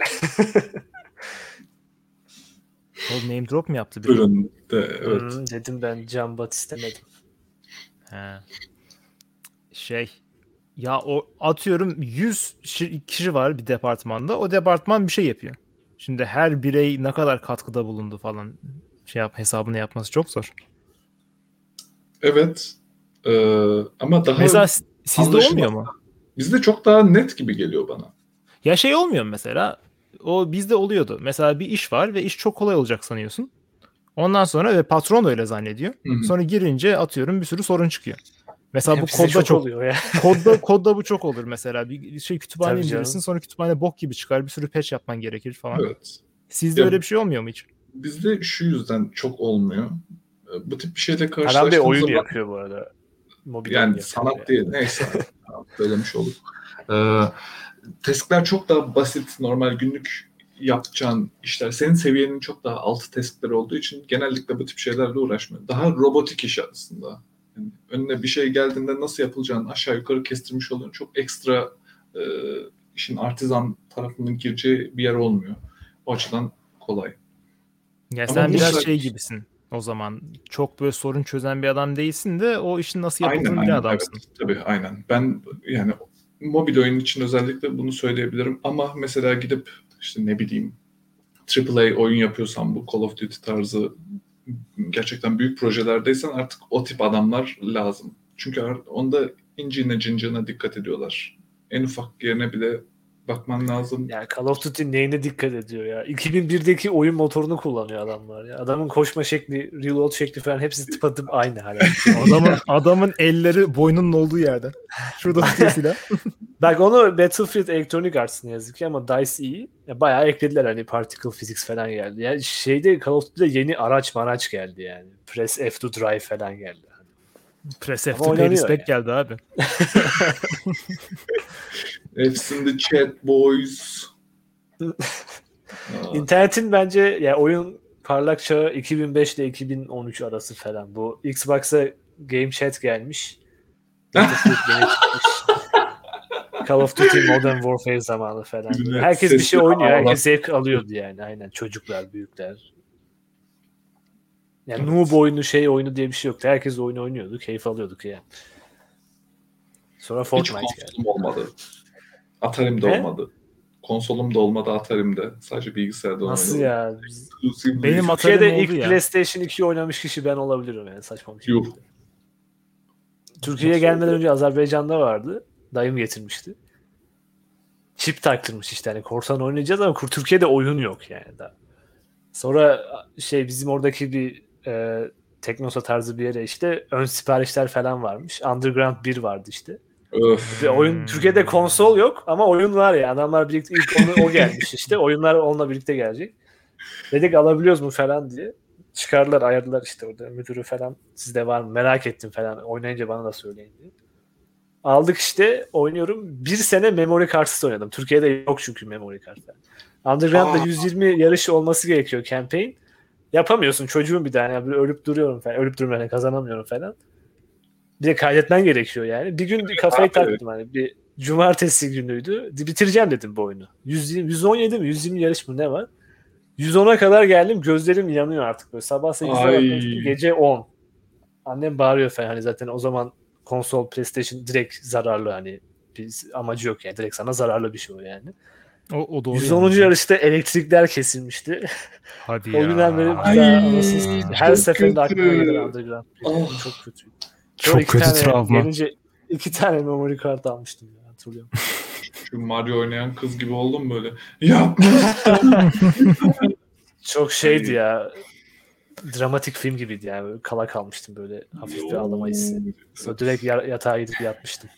O name drop mu yaptı biri? Buyurun. De, evet. Hmm, dedim ben Can Bat istemedim. He. Şey ya o atıyorum 100 şi- kişi var bir departmanda. O departman bir şey yapıyor. Şimdi her birey ne kadar katkıda bulundu falan şey yap hesabını yapması çok zor. Evet. Ee, ama daha Mesela sizde olmuyor mu? bizde çok daha net gibi geliyor bana. Ya şey olmuyor mu mesela o bizde oluyordu. Mesela bir iş var ve iş çok kolay olacak sanıyorsun. Ondan sonra ve patron da öyle zannediyor. Hı hı. Sonra girince atıyorum bir sürü sorun çıkıyor. Mesela bu Bizde kodda çok, çok oluyor ya. kodda kodda bu çok olur mesela. Bir şey kütüphane indirirsin sonra kütüphane bok gibi çıkar. Bir sürü patch yapman gerekir falan. Evet. Sizde Ya- öyle bir şey olmuyor mu hiç? Bizde şu yüzden çok olmuyor. Bu tip bir şeyle karşılaştığımız oyun zaman yapıyor bu arada. Mobil yani sanat yani. değil neyse söylemiş olduk. Ee, testler çok daha basit normal günlük yapacağın işler. Senin seviyenin çok daha altı testler olduğu için genellikle bu tip şeylerle uğraşmıyor. Daha robotik iş aslında. Yani önüne bir şey geldiğinde nasıl yapılacağını aşağı yukarı kestirmiş oluyorsun. Çok ekstra e, işin artizan tarafının gireceği bir yer olmuyor. O açıdan kolay. Ya Ama sen biraz şey gibisin o zaman. Çok böyle sorun çözen bir adam değilsin de o işin nasıl Aynen yapıldığını aynen. bilen adamsın. Evet, tabii aynen. Ben yani mobil oyun için özellikle bunu söyleyebilirim. Ama mesela gidip işte ne bileyim AAA oyun yapıyorsan bu Call of Duty tarzı gerçekten büyük projelerdeysen artık o tip adamlar lazım. Çünkü onda incine cincine dikkat ediyorlar. En ufak yerine bile bakman lazım. Yani Call of Duty neyine dikkat ediyor ya? 2001'deki oyun motorunu kullanıyor adamlar ya. Adamın koşma şekli, reload şekli falan hepsi tıpatıp aynı hala. Adamın, adamın elleri boynunun olduğu yerde. Şurada tutuyor silah. Bak onu Battlefield Electronic Arts ne yazık ki ama DICE iyi. Ya bayağı eklediler hani particle physics falan geldi. Yani şeyde Call of Duty'de yeni araç maraç geldi yani. Press F to drive falan geldi. Press F to pay respect geldi abi. F's in the chat boys. İnternetin bence ya oyun parlak çağı 2005 ile 2013 arası falan. Bu Xbox'a Game Chat gelmiş. Call of Duty Modern Warfare zamanı falan. Millet Herkes bir şey oynuyor. ağlar. Herkes zevk alıyordu yani. Aynen çocuklar, büyükler. Yani noob oyunu şey oyunu diye bir şey yoktu. Herkes oyunu oynuyordu. Keyif alıyorduk yani. Sonra Hiç Fortnite geldi. konsolum olmadı. Atari'm de olmadı. Konsolum da olmadı Atari'mde. Sadece bilgisayarda Nasıl oynadım. ya? Exclusively. Benim Atari'm Türkiye'de ilk oldu ya. PlayStation 2 oynamış kişi ben olabilirim yani saçma bir şey. Yuh. Türkiye'ye Nasıl gelmeden oldu? önce Azerbaycan'da vardı. Dayım getirmişti. Çip taktırmış işte hani korsan oynayacağız ama kur- Türkiye'de oyun yok yani daha. Sonra şey bizim oradaki bir e, Teknosa tarzı bir yere işte ön siparişler falan varmış. Underground 1 vardı işte. Öf. Oyun. Türkiye'de konsol yok ama oyun var ya. Adamlar birlikte ilk onu, o gelmiş işte. Oyunlar onunla birlikte gelecek. Dedik alabiliyoruz mu falan diye. Çıkardılar ayardılar işte orada müdürü falan. Sizde var mı? Merak ettim falan. Oynayınca bana da söyleyin diye. Aldık işte oynuyorum. Bir sene memory kartsız oynadım. Türkiye'de yok çünkü memory kartlar. Underground'da Aa. 120 yarış olması gerekiyor campaign. Yapamıyorsun çocuğum bir tane. Yani ölüp duruyorum falan. Ölüp durmuyorum kazanamıyorum falan. Bir de kaydetmen gerekiyor yani. Bir gün bir kafayı taktım hani bir cumartesi günüydü. Bitireceğim dedim bu oyunu. 120, 117 mi 120 yarış mı ne var? 110'a kadar geldim gözlerim yanıyor artık böyle. Sabah 8'de Ay. bakmıştım, gece 10. Annem bağırıyor falan hani zaten o zaman konsol PlayStation direkt zararlı hani bir amacı yok yani direkt sana zararlı bir şey o yani. O, o doğru. 110. yani. yarışta elektrikler kesilmişti. Hadi o ya. günden beri Ay, her seferinde aklıma gelir Underground. Oh. Çok kötü. Çok iki kötü tane travma. Gelince iki tane memory kart almıştım ya hatırlıyorum. Şu Mario oynayan kız gibi oldum böyle. Yapma. Çok şeydi ya. Dramatik film gibiydi yani. Böyle kala kalmıştım böyle hafif bir ağlama hissi. Sonra direkt ya- yatağa gidip yatmıştım.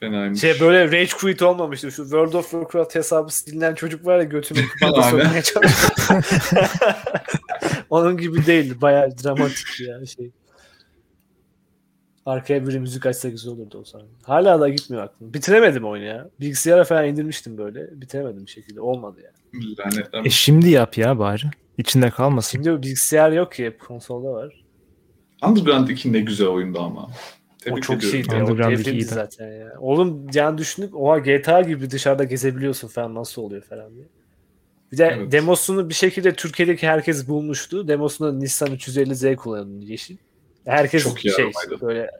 Fenaymış. Şey böyle rage quit olmamıştı. Şu World of Warcraft hesabı silinen çocuk var ya götünü Aynen. sokmaya çalışıyor. Onun gibi değildi. Bayağı dramatik ya şey. Arkaya bir müzik açsa güzel olurdu o zaman. Hala da gitmiyor aklım. Bitiremedim oyunu ya. Bilgisayara falan indirmiştim böyle. Bitiremedim bir şekilde. Olmadı yani. E şimdi yap ya bari. İçinde kalmasın. Şimdi bilgisayar yok ki. Hep konsolda var. Underground 2 ne güzel oyundu ama. Tebrik o çok ediyorum. şeydi. ya, O Underground devrimdi zaten ya. Oğlum yani düşünüp oha GTA gibi dışarıda gezebiliyorsun falan nasıl oluyor falan diye. Bir de Evet. demosunu bir şekilde Türkiye'deki herkes bulmuştu. Demosunda Nissan 350Z kullanıyordu yeşil. Herkes Çok iyi şey arabaydı. böyle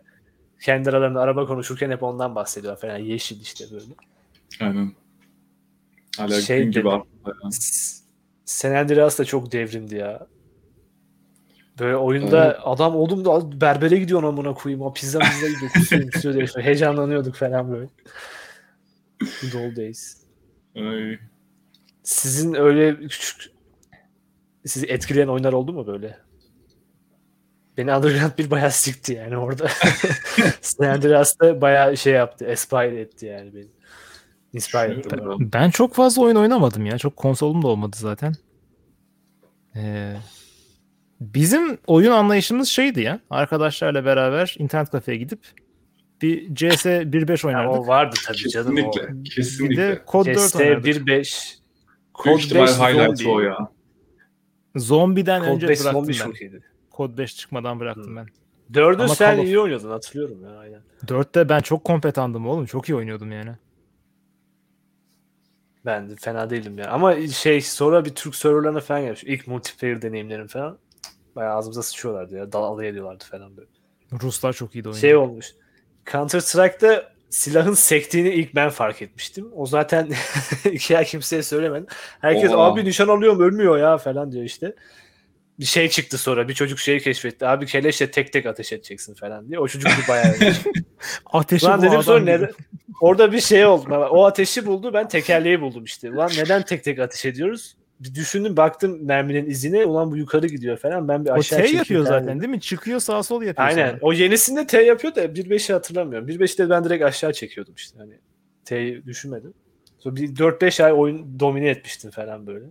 kendi aralarında araba konuşurken hep ondan bahsediyor falan. Yeşil işte böyle. Aynen. Hala Şey gün gibi San Andreas da çok devrimdi ya. Böyle oyunda Evet. adam oldum da berbere gidiyorsun amına koyayım. O pizza pizza gidiyor. Kusuyor, kusuyor diye. Şöyle Heyecanlanıyorduk falan böyle. Good days. Ay. Sizin öyle küçük sizi etkileyen oyunlar oldu mu böyle? Beni Underground bir bayağı sikti yani orada. San Andreas'ta bayağı şey yaptı. Aspire etti yani beni. Inspire etti. Pardon. Ben çok fazla oyun oynamadım ya. Çok konsolum da olmadı zaten. Ee, bizim oyun anlayışımız şeydi ya. Arkadaşlarla beraber internet kafeye gidip bir CS 1.5 Ya oynardık. o vardı tabii canım. Kesinlikle. O. bir Kesinlikle. de Kod 4 CS oynardık. 1.5 Büyük Kod ihtimal 5 highlight zombi. o ya. Zombie'den Kod önce 5 bıraktım ben. çok iyiydi. Kod 5 çıkmadan bıraktım Hı. ben. Dördü Ama sen Call of- iyi oynuyordun hatırlıyorum ya aynen. 4'te ben çok kompetandım oğlum. Çok iyi oynuyordum yani. Ben de fena değilim ya. Ama şey sonra bir Türk serverlarına falan gelmiş. İlk multiplayer deneyimlerim falan. Bayağı ağzımıza sıçıyorlardı ya. Dal alay ediyorlardı falan böyle. Ruslar çok iyi de oynuyor. Şey olmuş. Counter Strike'da silahın sektiğini ilk ben fark etmiştim. O zaten iki ay kimseye söylemedim. Herkes Oha. abi nişan alıyorum ölmüyor ya falan diyor işte. Bir şey çıktı sonra. Bir çocuk şeyi keşfetti. Abi keleşle tek tek ateş edeceksin falan diye. O çocuk bir bayağı. Ateşi Lan dedim sonra neden? Orada bir şey oldu. O ateşi buldu. Ben tekerleği buldum işte. Ulan neden tek tek ateş ediyoruz? Bir düşündüm baktım merminin izine. Ulan bu yukarı gidiyor falan. Ben bir O aşağı T çekeyim yapıyor zaten dedim. değil mi? Çıkıyor sağ sol yapıyor. Aynen. sonra. O yenisinde T yapıyor da 1.5'i hatırlamıyorum. 1.5'te ben direkt aşağı çekiyordum işte. Hani T'yi düşünmedim. Sonra bir 4-5 ay oyun domine etmiştim falan böyle.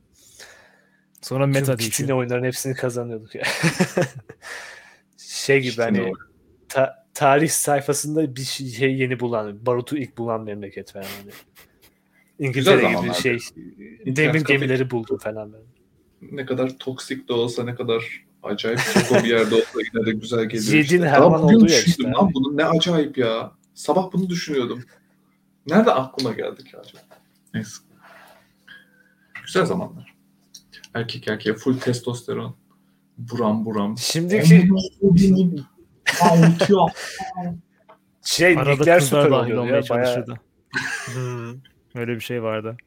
Sonra meta değişiyor. Kitine oyunların hepsini kazanıyorduk ya. şey gibi Kitine hani oyun. ta- tarih sayfasında bir şey yeni bulan, barutu ilk bulan memleket falan hani. İngiltere gibi şey demir kafe- gemileri buldum falan ben. Ne kadar toksik de olsa ne kadar acayip çok bir yerde olsa yine de güzel geliyor Yiğidin işte. Olduğu yer düşündüm işte lan abi. bunu ne acayip ya. Sabah bunu düşünüyordum. Nerede aklıma geldi ki acaba? Neyse. Güzel zamanlar. Erkek erkeğe full testosteron. Buram buram. Şimdiki şey Arada kızlar süper dahil olmaya ya. Çalışırdı. Hmm. Öyle bir şey vardı.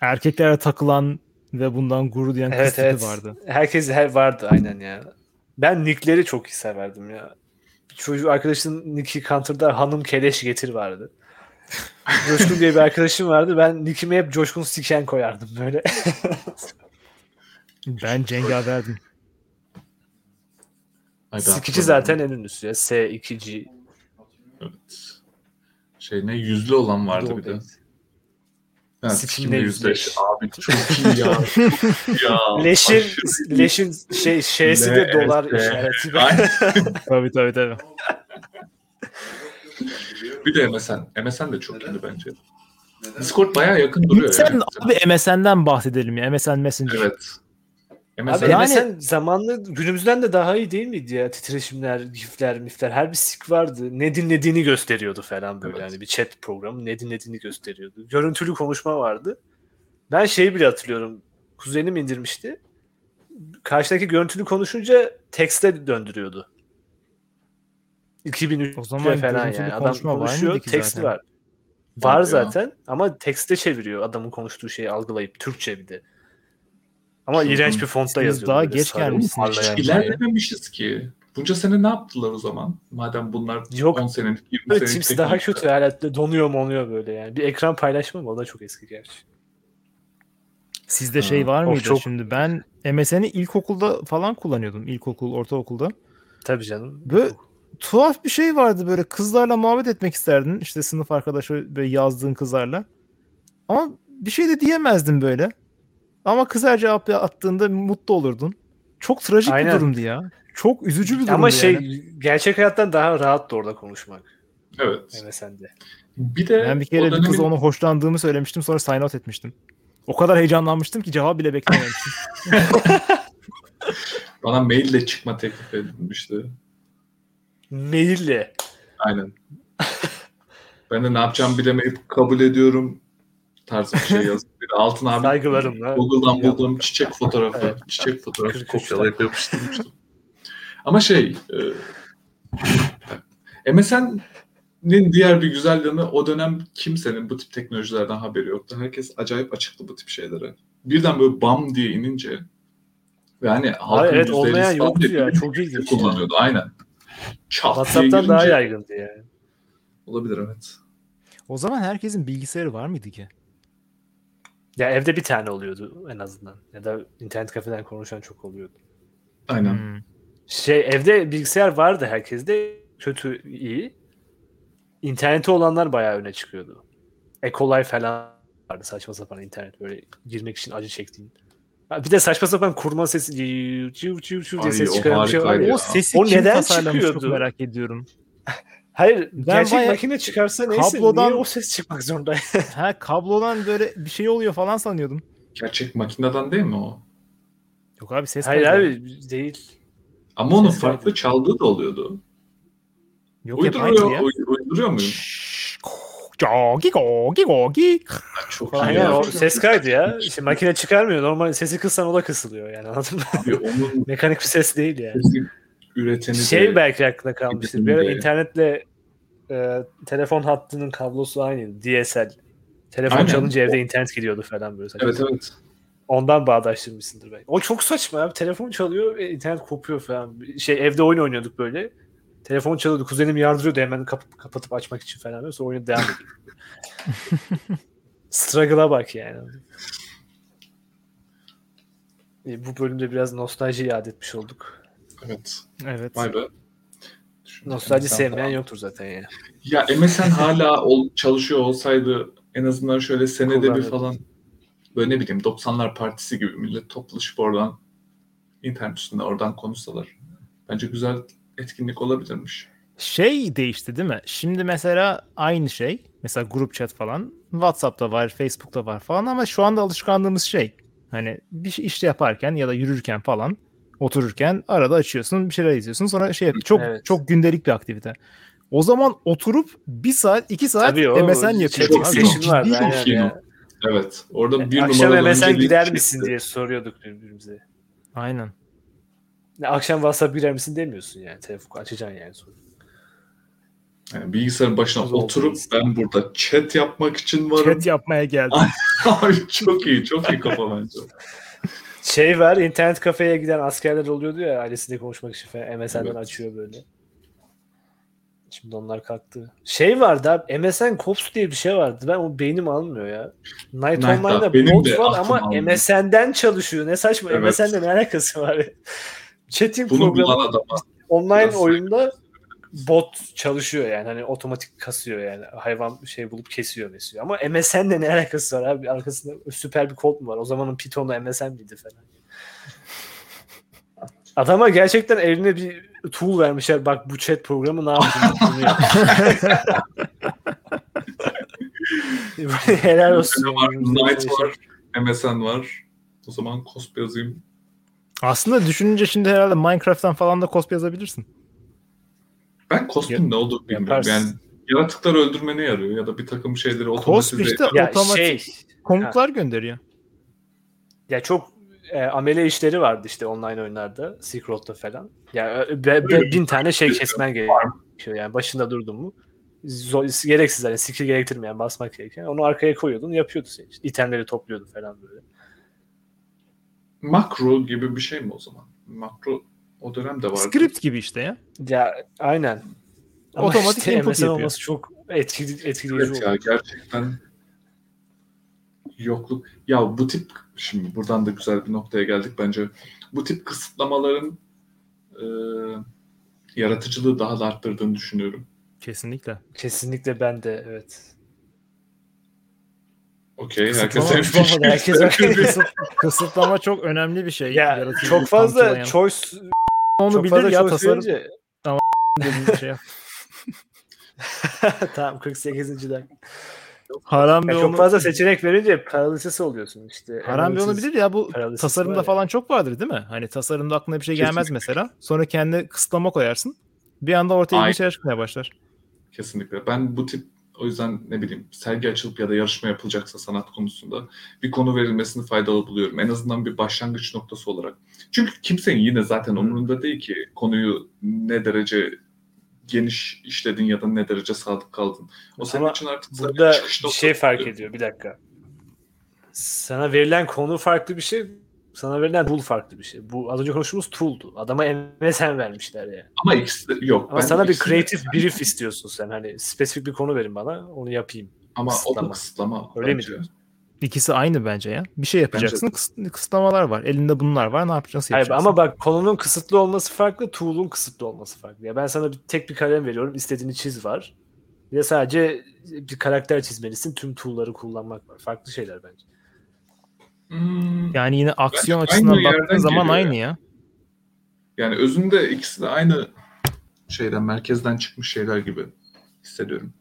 Erkeklere takılan ve bundan gurur duyan kız Evet tipi evet. vardı. Herkes her vardı aynen ya. Ben nickleri çok iyi severdim ya. Çocuğu arkadaşın nicki Counter'da hanım keleş getir vardı. Coşkun diye bir arkadaşım vardı. Ben nickimi hep Coşkun Siken koyardım böyle. Ben cengaverdim. Sikici zaten en ünlüsü ya. S2G. Evet. Şey ne yüzlü olan vardı bir de. Doğru. Ha, Sikimle yüzleş. Abi çok iyi ya. İyi ya. Leşin, Aşırı iyi. leşin şey şeysi de dolar işareti. Tabii tabii tabii. Bir de MSN. MSN de çok iyiydi bence. Discord bayağı yakın duruyor Sen yani. abi MSN'den bahsedelim ya. MSN Messenger. Evet. MSN Abi Yani- MSN zamanlı günümüzden de daha iyi değil miydi ya? Titreşimler, gifler, mifler her bir sik vardı. Ne dinlediğini gösteriyordu falan böyle. Evet. Yani bir chat programı ne dinlediğini gösteriyordu. Görüntülü konuşma vardı. Ben şeyi bile hatırlıyorum. Kuzenim indirmişti. Karşıdaki görüntülü konuşunca tekste döndürüyordu. 2003 O zaman falan yani. Adam konuşuyor, zaten? var. Var ya. zaten ama tekste çeviriyor adamın konuştuğu şeyi algılayıp Türkçe bir de. Ama Çılgın. iğrenç bir fontta yazıyor. daha böyle geç gelmişsiniz. şey. ilerlememişiz ki. Bunca sene ne yaptılar o zaman? Madem bunlar Yok. 10 senelik, 20 Evet, senelik daha kötü hala donuyor monuyor böyle yani. Bir ekran paylaşma mı? O da çok eski gerçi. Sizde Ha, şey var of, mıydı? çok- Şimdi ben MSN'i ilkokulda falan kullanıyordum. İlkokul, ortaokulda. Tabii canım. Böyle tuhaf bir şey vardı böyle kızlarla muhabbet etmek isterdin. İşte sınıf arkadaşı böyle yazdığın kızlarla. Ama bir şey de diyemezdin böyle. Ama kız her cevap attığında mutlu olurdun. Çok trajik Aynen. bir durumdu ya. Çok üzücü bir durumdu Ama şey yani. gerçek hayattan daha rahat da orada konuşmak. Evet. MSN'de. Bir de Ben bir kere o bir kıza dönemin onu hoşlandığımı söylemiştim sonra sign out etmiştim. O kadar heyecanlanmıştım ki cevap bile beklememiştim. bana maille çıkma teklif edilmişti. Maille. Aynen. ben de ne yapacağımı bilemeyip kabul ediyorum tarzı bir şey yazdım. Altına abi Saygılarımla. Google'dan bulduğum çiçek fotoğrafı, Evet. çiçek fotoğrafı 43 kopyalayıp yapıştırmıştım. Ama şey, e, MSN'nin diğer bir güzel yanı o dönem kimsenin bu tip teknolojilerden haberi yoktu. Herkes acayip açıktı bu tip şeylere. Birden böyle bam diye inince ve hani halkın evet %50'si olmayan yoktu ya. Çok şey ilginç. kullanıyordu. Aynen. Çat WhatsApp'tan daha yaygındı yani. Olabilir evet. o zaman herkesin bilgisayarı var mıydı ki? Ya evde bir tane oluyordu en azından. Ya da internet kafeden konuşan çok oluyordu. Aynen. Hmm. Şey evde bilgisayar vardı herkeste. Kötü iyi. İnterneti olanlar bayağı öne çıkıyordu. Ecolay falan vardı saçma sapan internet böyle girmek için acı çektiğin. Bir de saçma sapan kurma sesi ciu ciu ciu diye ses o çıkaran bir şey var ya. O sesi O neden tasarlamış çok çıkıyordu? merak ediyorum. Hayır Ben gerçek bayağı makine çıkarsa neyse kablodan- niye o ses çıkmak zorunda? Ha kablodan böyle bir şey oluyor falan sanıyordum. Gerçek makineden değil mi o? Yok abi ses Hayır kaydı. abi değil. Ama onun Ses farklı kaydı. çaldığı da oluyordu. Yok hep Uyduruyor, ya. uy- uyduruyor muyum? Gogi gogi gogi. Çok iyi. Aynen ya. o ses kaydı ya. İşte makine çıkarmıyor. Normal sesi kıssan o da kısılıyor yani anladın mı? Abi onun Mekanik bir ses değil yani. sesi üreteni Şey de belki aklına kalmıştır. Bir ara de- internetle e, telefon hattının kablosu aynıydı. DSL. Telefon Aynen. çalınca evde internet gidiyordu falan böyle. saçma Evet evet. Ondan bağdaştırmışsındır belki. O çok saçma abi. Telefon çalıyor ve internet kopuyor falan. Şey evde oyun oynuyorduk böyle. Telefon çalıyordu. Kuzenim yardırıyordu hemen kapıp, kapatıp açmak için falan. böyle. Sonra oyun devam ediyor. Struggle'a bak yani. E, Bu bölümde biraz nostalji yad etmiş olduk. Evet. Evet. Vay be. Nostalji MSN sevmeyen falan. yoktur zaten yani. Ya MSN hala ol, çalışıyor olsaydı en azından şöyle senede bir Kullanırdım. falan böyle ne bileyim 90'lar partisi gibi millet toplaşıp oradan internet üstünde oradan konuşsalar bence güzel etkinlik olabilirmiş. Şey değişti değil mi? Şimdi mesela aynı şey. Mesela grup chat falan. WhatsApp'ta var, Facebook'ta var falan ama şu anda alışkanlığımız şey. Hani bir şey işte yaparken ya da yürürken falan otururken arada açıyorsun bir şeyler izliyorsun sonra şey çok Evet. çok gündelik bir aktivite. O zaman oturup bir saat iki saat Tabii o MSN yapıyorduk. abi. session Ciddi bir- aynen iyi ya. Evet. Orada bir Akşam numaralı MSN gider chatti. misin diye soruyorduk birbirimize. Aynen. Ne, Akşam WhatsApp girer misin demiyorsun yani. Telefon açacaksın yani sonra. Yani bilgisayarın başına oldu oturup ben burada chat yapmak için varım. Chat yapmaya geldim. Abi çok iyi, çok iyi kafa bence. Şey var internet kafeye giden askerler oluyordu ya ailesiyle konuşmak için falan MSN'den Evet. açıyor böyle. Şimdi onlar kalktı. Şey vardı abi MSN Cops diye bir şey vardı. Ben o beynim almıyor ya. Night, Night Online'da bot var ama almıyor. MSN'den çalışıyor. Ne saçma Evet. MSN'le ne alakası var? Chatting Bunu programı online biraz oyunda bot çalışıyor yani. Hani otomatik kasıyor yani. Hayvan şey bulup kesiyor mesiyor ama MSN'le ne alakası var abi? Arkasında süper bir kod mu var? O zamanın Python'la MSN miydi falan? Adama gerçekten eline bir tool vermişler. Bak bu chat programı ne yapıyor helal olsun. Var, Night şey- var, MSN var. O zaman cosplay yazayım. Aslında düşününce şimdi herhalde Minecraft'tan falan da cosplay yazabilirsin. Ben cosplay'in ne olduğunu bilmiyorum. Yaparsın. Yani yaratıkları öldürmene yarıyor ya da bir takım şeyleri otomatize işte ya otomatik şey komutlar gönderiyor. Ya çok e, amele işleri vardı işte online oyunlarda, Silk Road'da falan. Ya e, be- be- bin tane şey kesmen gerekiyor yani başında durdun mu. Zor, gereksiz hani skill gerektirmeyen basmak gereken. Onu arkaya koyuyordun yapıyordu senin için. İtemleri topluyordu falan böyle. Makro gibi bir şey mi o zaman? Makro o dönemde vardı. Script gibi işte ya. Ya aynen. Ama Otomatik işte input MSN yapıyor. olması çok etkili, etkileyici Evet oldu. ya gerçekten yokluk. Ya bu tip şimdi buradan da güzel bir noktaya geldik bence. Bu tip kısıtlamaların e, yaratıcılığı daha da arttırdığını düşünüyorum. Kesinlikle. Kesinlikle ben de evet. Okey. Herkes herkes Kısıt- Kısıtlama çok önemli bir şey. ya çok fazla choice onu çok bilir ya tasarım dediğin bir şey. tamam 48. dakika. Haram Ya çok onu, fazla seçenek verince paralisesi oluyorsun işte. Haram Bey onu bilir ya bu tasarımda falan çok vardır değil mi? Hani tasarımda aklına bir şey gelmez Kesinlikle. mesela. Sonra kendi kısıtlama koyarsın. Bir anda ortaya bir şeyler çıkmaya başlar. Kesinlikle. Ben bu tip o yüzden ne bileyim sergi açılıp ya da yarışma yapılacaksa sanat konusunda bir konu verilmesini faydalı buluyorum. En azından bir başlangıç noktası olarak. Çünkü kimsenin yine zaten umurunda değil ki konuyu ne derece geniş işledin ya da ne derece sadık kaldın. O senin Ama için artık Burada bir şey fark ediyor bir dakika. Sana verilen konu farklı bir şey. Sana verilen tool farklı bir şey. Bu az önce konuştuğumuz tool'du. Adama MSN vermişler ya. Ama ikisi de yok. Ama sana bir creative brief istiyorsun sen. Hani spesifik bir konu verin bana. Onu yapayım. Ama o kısıtlama. da kısıtlama. Öyle mi bence. diyorsun? İkisi aynı bence ya. Bir şey yapacaksın. kıs- kısıtlamalar var. Elinde bunlar var. Ne yapacaksın? Hayır, yapacaksın. ama bak konunun kısıtlı olması farklı, tool'un kısıtlı olması farklı. Ya ben sana bir, tek bir kalem veriyorum, istediğini çiz var. Bir de sadece bir karakter çizmelisin, tüm tool'ları kullanmak var. Farklı şeyler bence. Hmm, Yani yine aksiyon Bence açısından baktığın zaman aynı ya. ya. Yani özünde ikisi de aynı şeyden, merkezden çıkmış şeyler gibi hissediyorum.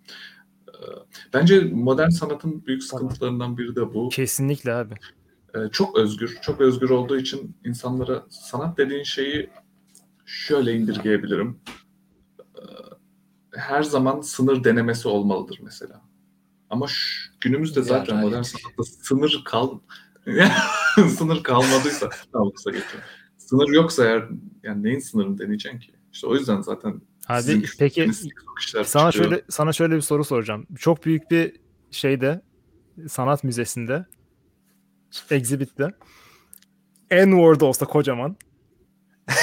Ee, Bence modern sanatın büyük sıkıntılarından biri de bu. Kesinlikle abi. Ee, Çok özgür, çok özgür olduğu için insanlara sanat dediğin şeyi şöyle indirgeyebilirim. Ee, her zaman sınır denemesi olmalıdır mesela. Ama şu, günümüzde zaten modern sanatta sınır kal sınır kalmadıysa tamam kısa geçiyorum. Sınır yoksa eğer yani neyin sınırını deneyeceksin ki? İşte o yüzden zaten sizin peki sana çıkıyor. şöyle sana şöyle bir soru soracağım. Çok büyük bir şeyde sanat müzesinde exhibit'te N-word olsa kocaman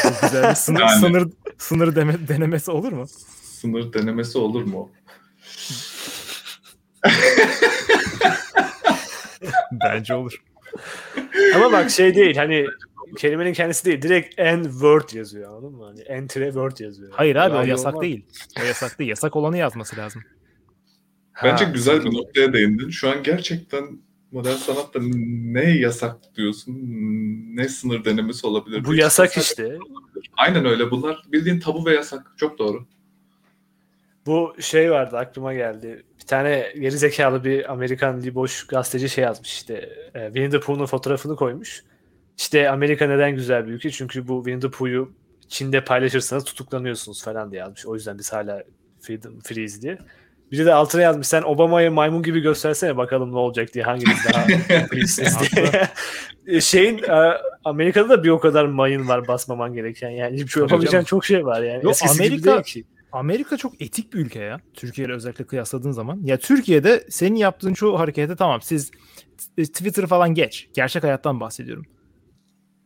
çok güzel bir sınır, Yani. sınır, sınır deme- denemesi olur mu? sınır denemesi olur mu? Bence olur. Ama bak şey değil hani kelimenin kendisi değil. Direkt N word yazıyor anladın mı? Hani enter word yazıyor. Hayır abi o yasak olmaz. değil. O yasak değil. Yasak olanı yazması lazım. Bence Ha, güzel bir noktaya değindin. Şu an gerçekten modern sanatta ne yasak diyorsun, ne sınır denemesi olabilir? Bu diye yasak işte. Aynen öyle. Bunlar bildiğin tabu ve yasak. Çok doğru. Bu şey vardı aklıma geldi. Bir tane geri zekalı bir Amerikan boş gazeteci şey yazmış işte. E, Winnie the Pooh'un fotoğrafını koymuş. İşte Amerika neden güzel bir ülke? Çünkü bu Winnie the Pooh'yu Çin'de paylaşırsanız tutuklanıyorsunuz falan diye yazmış. O yüzden biz hala freedom, freeze diye. Biri de altına yazmış sen Obama'yı maymun gibi göstersene bakalım ne olacak diye hanginiz daha freesiniz diye. E, Şeyin e, Amerika'da da bir o kadar mayın var basmaman gereken yani. Şey yapabileceğin çok şey var yani. Yo, Eskisi gibi Amerika- değil ki. Amerika çok etik bir ülke ya. Türkiye ile özellikle kıyasladığın zaman. Ya Türkiye'de senin yaptığın çoğu harekete tamam siz t- Twitter falan geç. Gerçek hayattan bahsediyorum.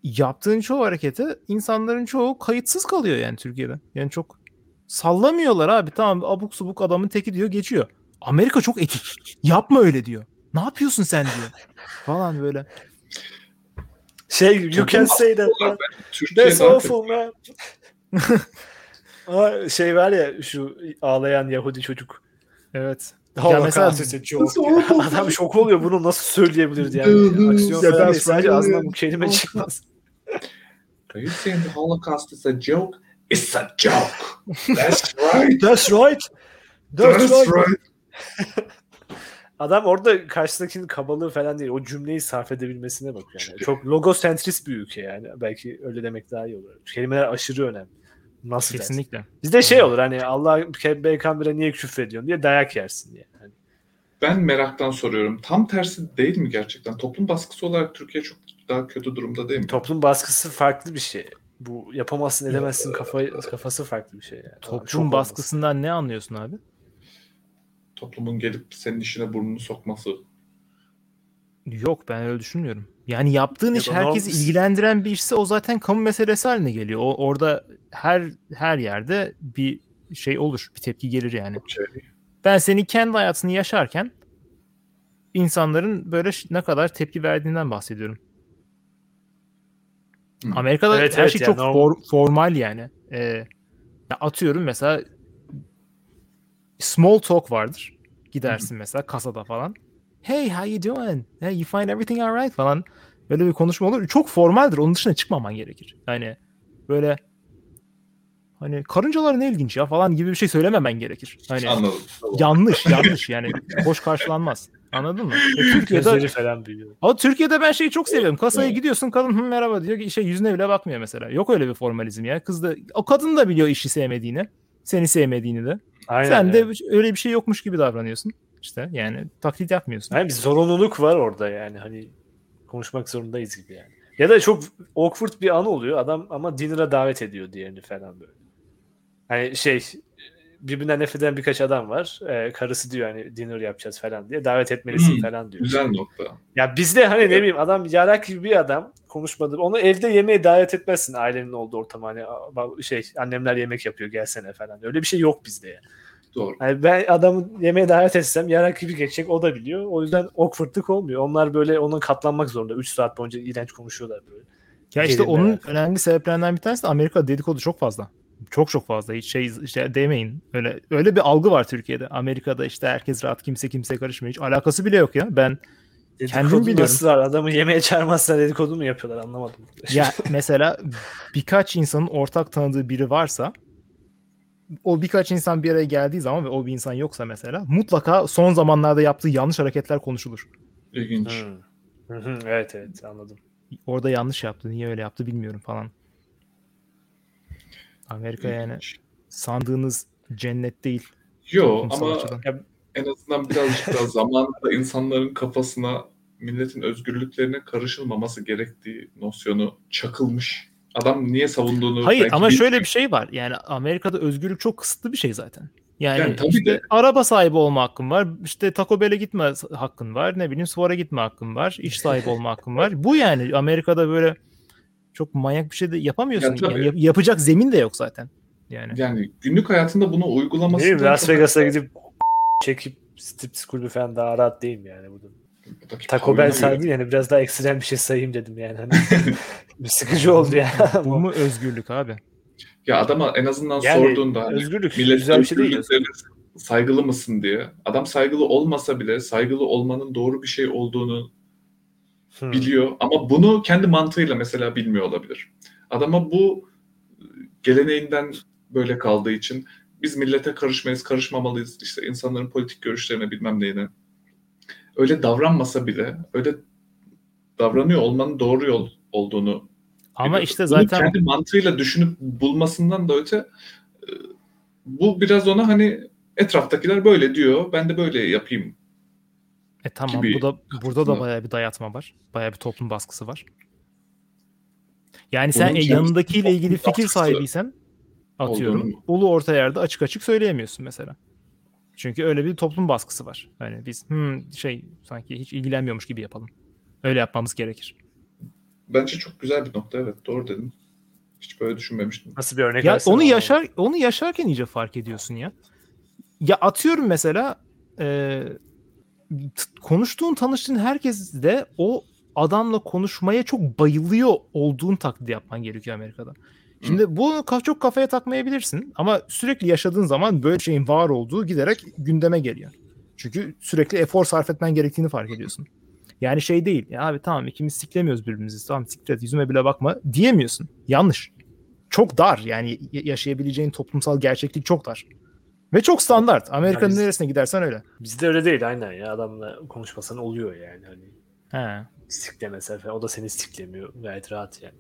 Yaptığın çoğu harekete insanların çoğu kayıtsız kalıyor yani Türkiye'de. Yani çok sallamıyorlar abi. Tamam abuk subuk adamın teki diyor geçiyor. Amerika çok etik. Yapma öyle diyor. Ne yapıyorsun sen diyor. Falan böyle. Şey you can say that. That's awful man. Ama şey var ya şu ağlayan Yahudi çocuk. Evet. Holocaust mesela- ya. Adam şok oluyor bunu nasıl söyleyebilirdi yani. Aksiyon Ya falan ben. Sadece ağzından bu kelime çıkmaz. Are you saying the Holocaust is a joke? It's a joke. That's right. That's right. That's right. Adam orada karşısındakinin kabalığı falan değil. O cümleyi sarf edebilmesine bakıyor. Yani. Çok logosentrist bir ülke yani. Belki öyle demek daha iyi olur. Kelimeler aşırı önemli. Nasıl dersin? Kesinlikle. Bizde şey olur hani Allah peygambere niye küfrediyorsun diye dayak yersin diye. Hani Ben meraktan soruyorum. Tam tersi değil mi gerçekten? Toplum baskısı olarak Türkiye çok daha kötü durumda değil mi? toplum baskısı farklı bir şey. Bu yapamazsın edemezsin kafa, kafası farklı bir şey. Yani. Toplum olması. baskısından ne anlıyorsun abi? Toplumun gelip senin işine burnunu sokması. Yok ben öyle düşünmüyorum. Yani yaptığın Ya iş herkesi normal- ilgilendiren bir işse o zaten kamu meselesi haline geliyor. O orada her her yerde bir şey olur, bir tepki gelir yani. Şey, Ben senin kendi hayatını yaşarken insanların böyle ne kadar tepki verdiğinden bahsediyorum. Hı. Amerika'da Evet, her evet şey ya, çok normal. for- formal yani. Ee, atıyorum mesela small talk vardır. Gidersin mesela kasada falan. Hey how you doing? Hey you find everything alright falan. Böyle bir konuşma olur. Çok formaldir. Onun dışına çıkmaman gerekir. Yani böyle hani karıncalar ne ilginç ya falan gibi bir şey söylememen gerekir. Hani Anladım. Yanlış yanlış yani hoş karşılanmaz. Anladın mı? E, Türkiye'de Gözleri falan büyüyor. ama Türkiye'de ben şeyi çok seviyorum. Kasaya gidiyorsun kadın "Hı, merhaba diyor ki şey yüzüne bile bakmıyor mesela. Yok öyle bir formalizm ya. Kız da o kadın da biliyor işi sevmediğini. Seni sevmediğini de. Aynen, Sen de öyle bir şey yokmuş gibi davranıyorsun. İşte yani taklit yapmıyorsun. Yani bir zorunluluk var orada yani hani konuşmak zorundayız gibi yani. Ya da çok awkward bir an oluyor adam ama dinner'a davet ediyor diğerini falan böyle. Hani şey birbirinden nefret eden birkaç adam var. Ee, karısı diyor hani dinner yapacağız falan diye. Davet etmelisin Hmm, falan diyor. Güzel nokta. Ya bizde hani ne bileyim adam yarak gibi bir adam konuşmadı. Onu evde yemeğe davet etmezsin ailenin olduğu ortama. Hani "Aa, şey annemler yemek yapıyor gelsene falan. Öyle bir şey yok bizde yani. Doğru. Yani ben adamı yemeğe davet etsem yarak gibi geçecek o da biliyor. O yüzden awkwardlık olmuyor. Onlar böyle ona katlanmak zorunda. 3 saat boyunca iğrenç konuşuyorlar böyle. Ya işte Gerilme onun yani. önemli sebeplerinden bir tanesi de Amerika dedikodu çok fazla. Çok çok fazla. Hiç şey işte demeyin. Öyle öyle bir algı var Türkiye'de. Amerika'da işte herkes rahat kimse kimseye karışmıyor. Hiç alakası bile yok ya. Ben Kendim Dedikodu biliyorum. nasıl var? Adamı yemeğe çağırmazsa dedikodu mu yapıyorlar anlamadım. Ya mesela birkaç insanın ortak tanıdığı biri varsa o birkaç insan bir araya geldiği zaman ve o bir insan yoksa mesela mutlaka son zamanlarda yaptığı yanlış hareketler konuşulur. İlginç. Hmm. Hı hı, evet evet anladım. Orada yanlış yaptı, niye öyle yaptı bilmiyorum falan. Amerika yani İlginç. sandığınız cennet değil. Yo ama açıdan. en azından birazcık daha zamanında insanların kafasına milletin özgürlüklerine karışılmaması gerektiği nosyonu çakılmış. Adam niye savunduğunu Hayır belki ama bil- şöyle bir şey var. Yani Amerika'da özgürlük çok kısıtlı bir şey zaten. Yani, Yani tabii işte de. araba sahibi olma hakkın var. İşte Taco Bell'e gitme hakkın var. Ne bileyim spora gitme hakkın var. iş sahibi olma hakkın var. Bu yani Amerika'da böyle çok manyak bir şey de yapamıyorsun. Ya tabii. Yani yap- yapacak zemin de yok zaten. Yani. yani günlük hayatında bunu Ne uygulaması bileyim Las Vegas'a gidip çekip striptiz kulübü falan daha rahat değil mi yani burada? Taco Bell sahibi yani biraz daha ekstrem bir şey sayayım dedim yani. Hani bir sıkıcı oldu ya. Bu mu özgürlük abi? Ya adama en azından Yani sorduğunda hani özgürlük millet güzel bir şey değil. saygılı mısın diye. Adam saygılı olmasa bile saygılı olmanın doğru bir şey olduğunu Hmm. biliyor ama bunu kendi mantığıyla mesela bilmiyor olabilir. Adama bu geleneğinden böyle kaldığı için biz millete karışmayız, karışmamalıyız işte insanların politik görüşlerine bilmem neyine. Öyle davranmasa bile öyle davranıyor olmanın doğru yol olduğunu Ama işte Bunu zaten kendi mantığıyla düşünüp bulmasından da öte e, bu biraz ona hani etraftakiler böyle diyor ben de böyle yapayım e tamam gibi bu da burada da bayağı bir dayatma var. Bayağı bir toplum baskısı var. Yani sen Bunun e, yanındakiyle ilgili fikir sahibiysen atıyorum ulu orta yerde açık açık söyleyemiyorsun mesela. Çünkü öyle bir toplum baskısı var. Hani biz hmm, şey sanki hiç ilgilenmiyormuş gibi yapalım. Öyle yapmamız gerekir. Bence çok güzel bir nokta evet doğru dedin. Hiç böyle düşünmemiştim. Nasıl bir örnek Ya onu yaşar onu yaşarken iyice fark ediyorsun ya. Ya atıyorum mesela e, t- konuştuğun tanıştığın herkes de o adamla konuşmaya çok bayılıyor olduğun taklidi yapman gerekiyor Amerika'da. Şimdi bunu çok kafaya takmayabilirsin ama sürekli yaşadığın zaman böyle şeyin var olduğu giderek gündeme geliyor. Çünkü sürekli efor sarf etmen gerektiğini fark ediyorsun. Yani şey değil. Ya abi tamam ikimiz siklemiyoruz birbirimizi. Tamam siklet yüzüme bile bakma diyemiyorsun. Yanlış. Çok dar. Yani yaşayabileceğin toplumsal gerçeklik çok dar. Ve çok standart. Amerika'nın biz- neresine gidersen öyle. Bizde öyle değil aynen ya adamla konuşmasan oluyor yani hani He. siklemese falan o da seni siklemiyor gayet rahat yani.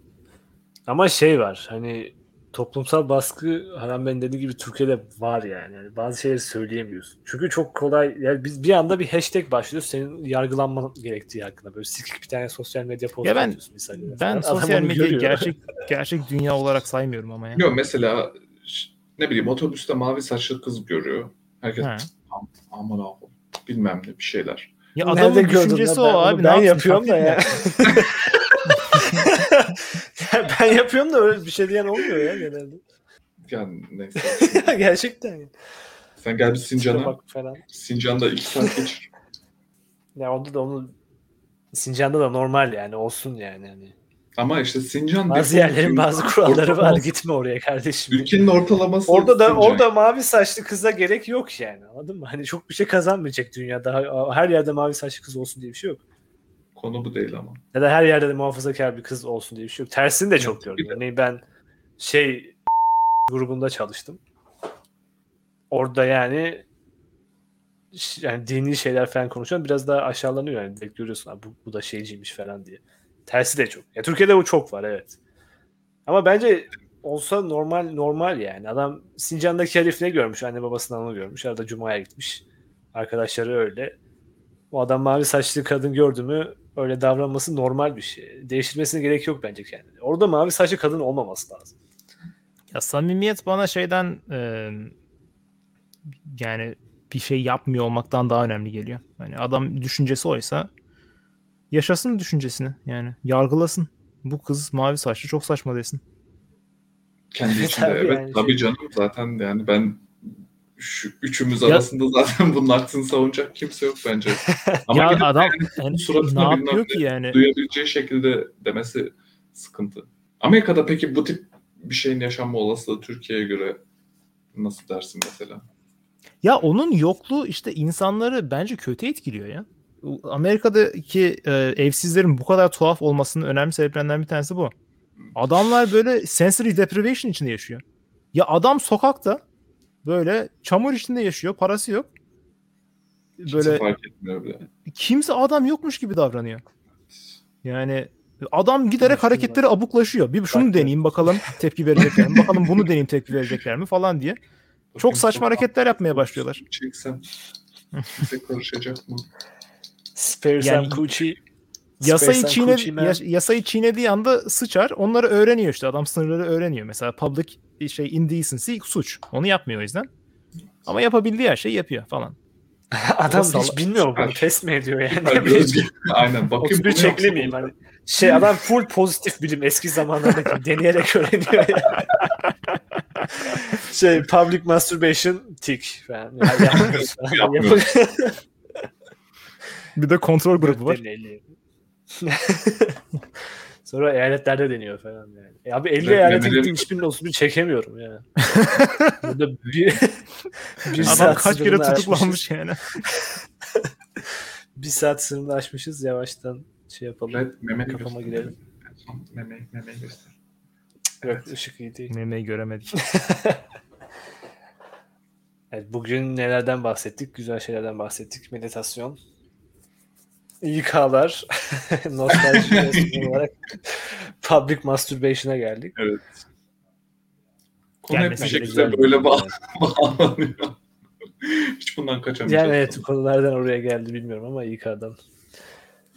Ama şey var hani toplumsal baskı Haram Bey'in dediği gibi Türkiye'de var yani. yani bazı şeyleri söyleyemiyorsun. Çünkü çok kolay yani biz bir anda bir hashtag başlıyor senin yargılanman gerektiği hakkında böyle sikik bir tane sosyal medya postu Ya ben- misal. Ben Adam sosyal medyayı gerçek gerçek dünya olarak saymıyorum ama ya. Yok mesela ne bileyim otobüste mavi saçlı kız görüyor. Herkes He. "Am- aman Allah'ım bilmem ne bir şeyler. Ya Nerede adamın gördün düşüncesi o Ben- abi. ne Ben yapsın? yapıyorum da ya. ben yapıyorum da öyle bir şey diyen olmuyor ya genelde. Yani neyse. Gerçekten. yani. Sen gel bir Sincan'a. bak falan. Sincan'da iki saat geçir. Ya onda da onu Sincan'da da normal yani olsun yani. Hani. Ama işte Sincan Bazı yerlerin bazı kuralları var. ortalaması- Gitme oraya kardeşim. Ülkenin ortalaması Orada da Sincan. orada mavi saçlı kıza gerek yok yani. Anladın mı? Hani çok bir şey kazanmayacak dünyada. Her yerde mavi saçlı kız olsun diye bir şey yok. Konu bu değil ama. Ya da her yerde de muhafazakar bir kız olsun diye bir şey yok. Tersini de çok Evet, gördüm. Örneğin ben şey grubunda çalıştım. Orada yani yani dini şeyler falan konuşuyor. Biraz daha aşağılanıyor yani. Direkt görüyorsun "Abi bu, bu da şeyciymiş falan diye. Tersi de çok. Ya Türkiye'de bu çok var evet. Ama bence olsa normal normal yani. Adam Sincan'daki herif ne görmüş? Anne babasından onu görmüş. Arada Cuma'ya gitmiş. Arkadaşları öyle. O adam mavi saçlı kadın gördü mü öyle davranması normal bir şey. Değiştirmesine gerek yok bence kendine. Orada mavi saçlı kadın olmaması lazım. Ya samimiyet bana şeyden e, yani bir şey yapmıyor olmaktan daha önemli geliyor. Hani adam düşüncesi oysa yaşasın düşüncesini yani yargılasın. Bu kız mavi saçlı çok saçma desin. Kendi Evet içinde evet. yani Tabii şey- canım zaten yani ben şu üçümüz Ya- arasında zaten bunun aksini savunacak kimse yok bence. Ama ya adam yani yani suratına ne yapıyor ki yani? duyabileceği şekilde demesi sıkıntı. Amerika'da peki bu tip bir şeyin yaşanma olasılığı Türkiye'ye göre nasıl dersin mesela? Ya onun yokluğu işte insanları bence kötü etkiliyor ya. Amerika'daki e, evsizlerin bu kadar tuhaf olmasının önemli sebeplerinden bir tanesi bu. Adamlar böyle sensory deprivation içinde yaşıyor. Ya adam sokakta böyle çamur içinde yaşıyor, parası yok. Kimse Böyle fark etmiyor bile. kimse adam yokmuş gibi davranıyor. Yani adam giderek hareketleri abuklaşıyor. Bir şunu deneyeyim bakalım tepki verecekler mi? Bakalım bunu deneyeyim tepki verecekler mi falan diye. Çok saçma hareketler yapmaya başlıyorlar. Çeksem bize karışacak mı? Spare Yani- coochie. Yasayı, çiğne, yasayı çiğnediği anda sıçar. Onları öğreniyor işte. Adam sınırları öğreniyor. Mesela public şey indecency suç. Onu yapmıyor o yüzden. Ama yapabildiği her şeyi yapıyor falan. Adam Salla- hiç bilmiyor mu bunu test mi ediyor yani? Gözlü. Aynen. Bakayım 31 bunu çekli miyim? Hani şey adam full pozitif bilim eski zamanlardaki deneyerek öğreniyor ya. şey public masturbation tik falan. Yani. Yapmıyoruz. Bir de kontrol grubu var. Sonra eyaletlerde deniyor falan yani. E abi 50 Ve- eyalete gittim hiçbirinin 31 çekemiyorum ya. Burada bir, bir Adam kaç kere tutuklanmış yani. Bir saat sınırını aşmışız yavaştan şey yapalım. Red memeni Kafama göster. girelim. En son Memeyi, memeyi göster. Yok ışık iyi değil. Memeyi göremedik. Evet, bugün nelerden bahsettik? Güzel şeylerden bahsettik. Meditasyon. İK'lar. Nostalji olarak public masturbation'a geldik. Evet. Konu hep bir şekilde güzel. böyle bağ- bağlanıyor. Hiç bundan kaçamayacağız. Yani evet konulardan oraya geldi bilmiyorum ama İK'dan.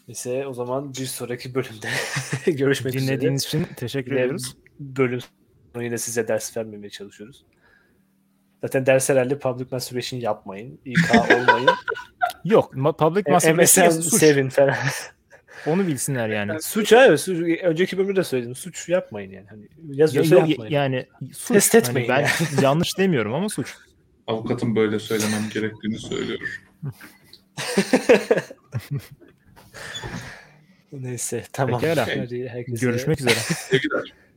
Neyse o zaman bir sonraki bölümde görüşmek üzere. Dinlediğiniz için teşekkür Yine ediyoruz. Bölüm sonu yine size ders vermemeye çalışıyoruz. Zaten ders herhalde public masturbation yapmayın. İK olmayın. Yok. Public masturbation MSN suç. sevin falan. Onu bilsinler yani. Suç abi. Suç, önceki bölümde de söyledim. Suç yapmayın yani. Hani Ya, yazıyorsa yok, yapmayın. yani suç. Test etmeyin Hani ben yanlış demiyorum ama suç. Avukatın böyle söylemem gerektiğini söylüyor. Neyse tamam. Pekala. Hadi herkese Görüşmek üzere. Sevgiler.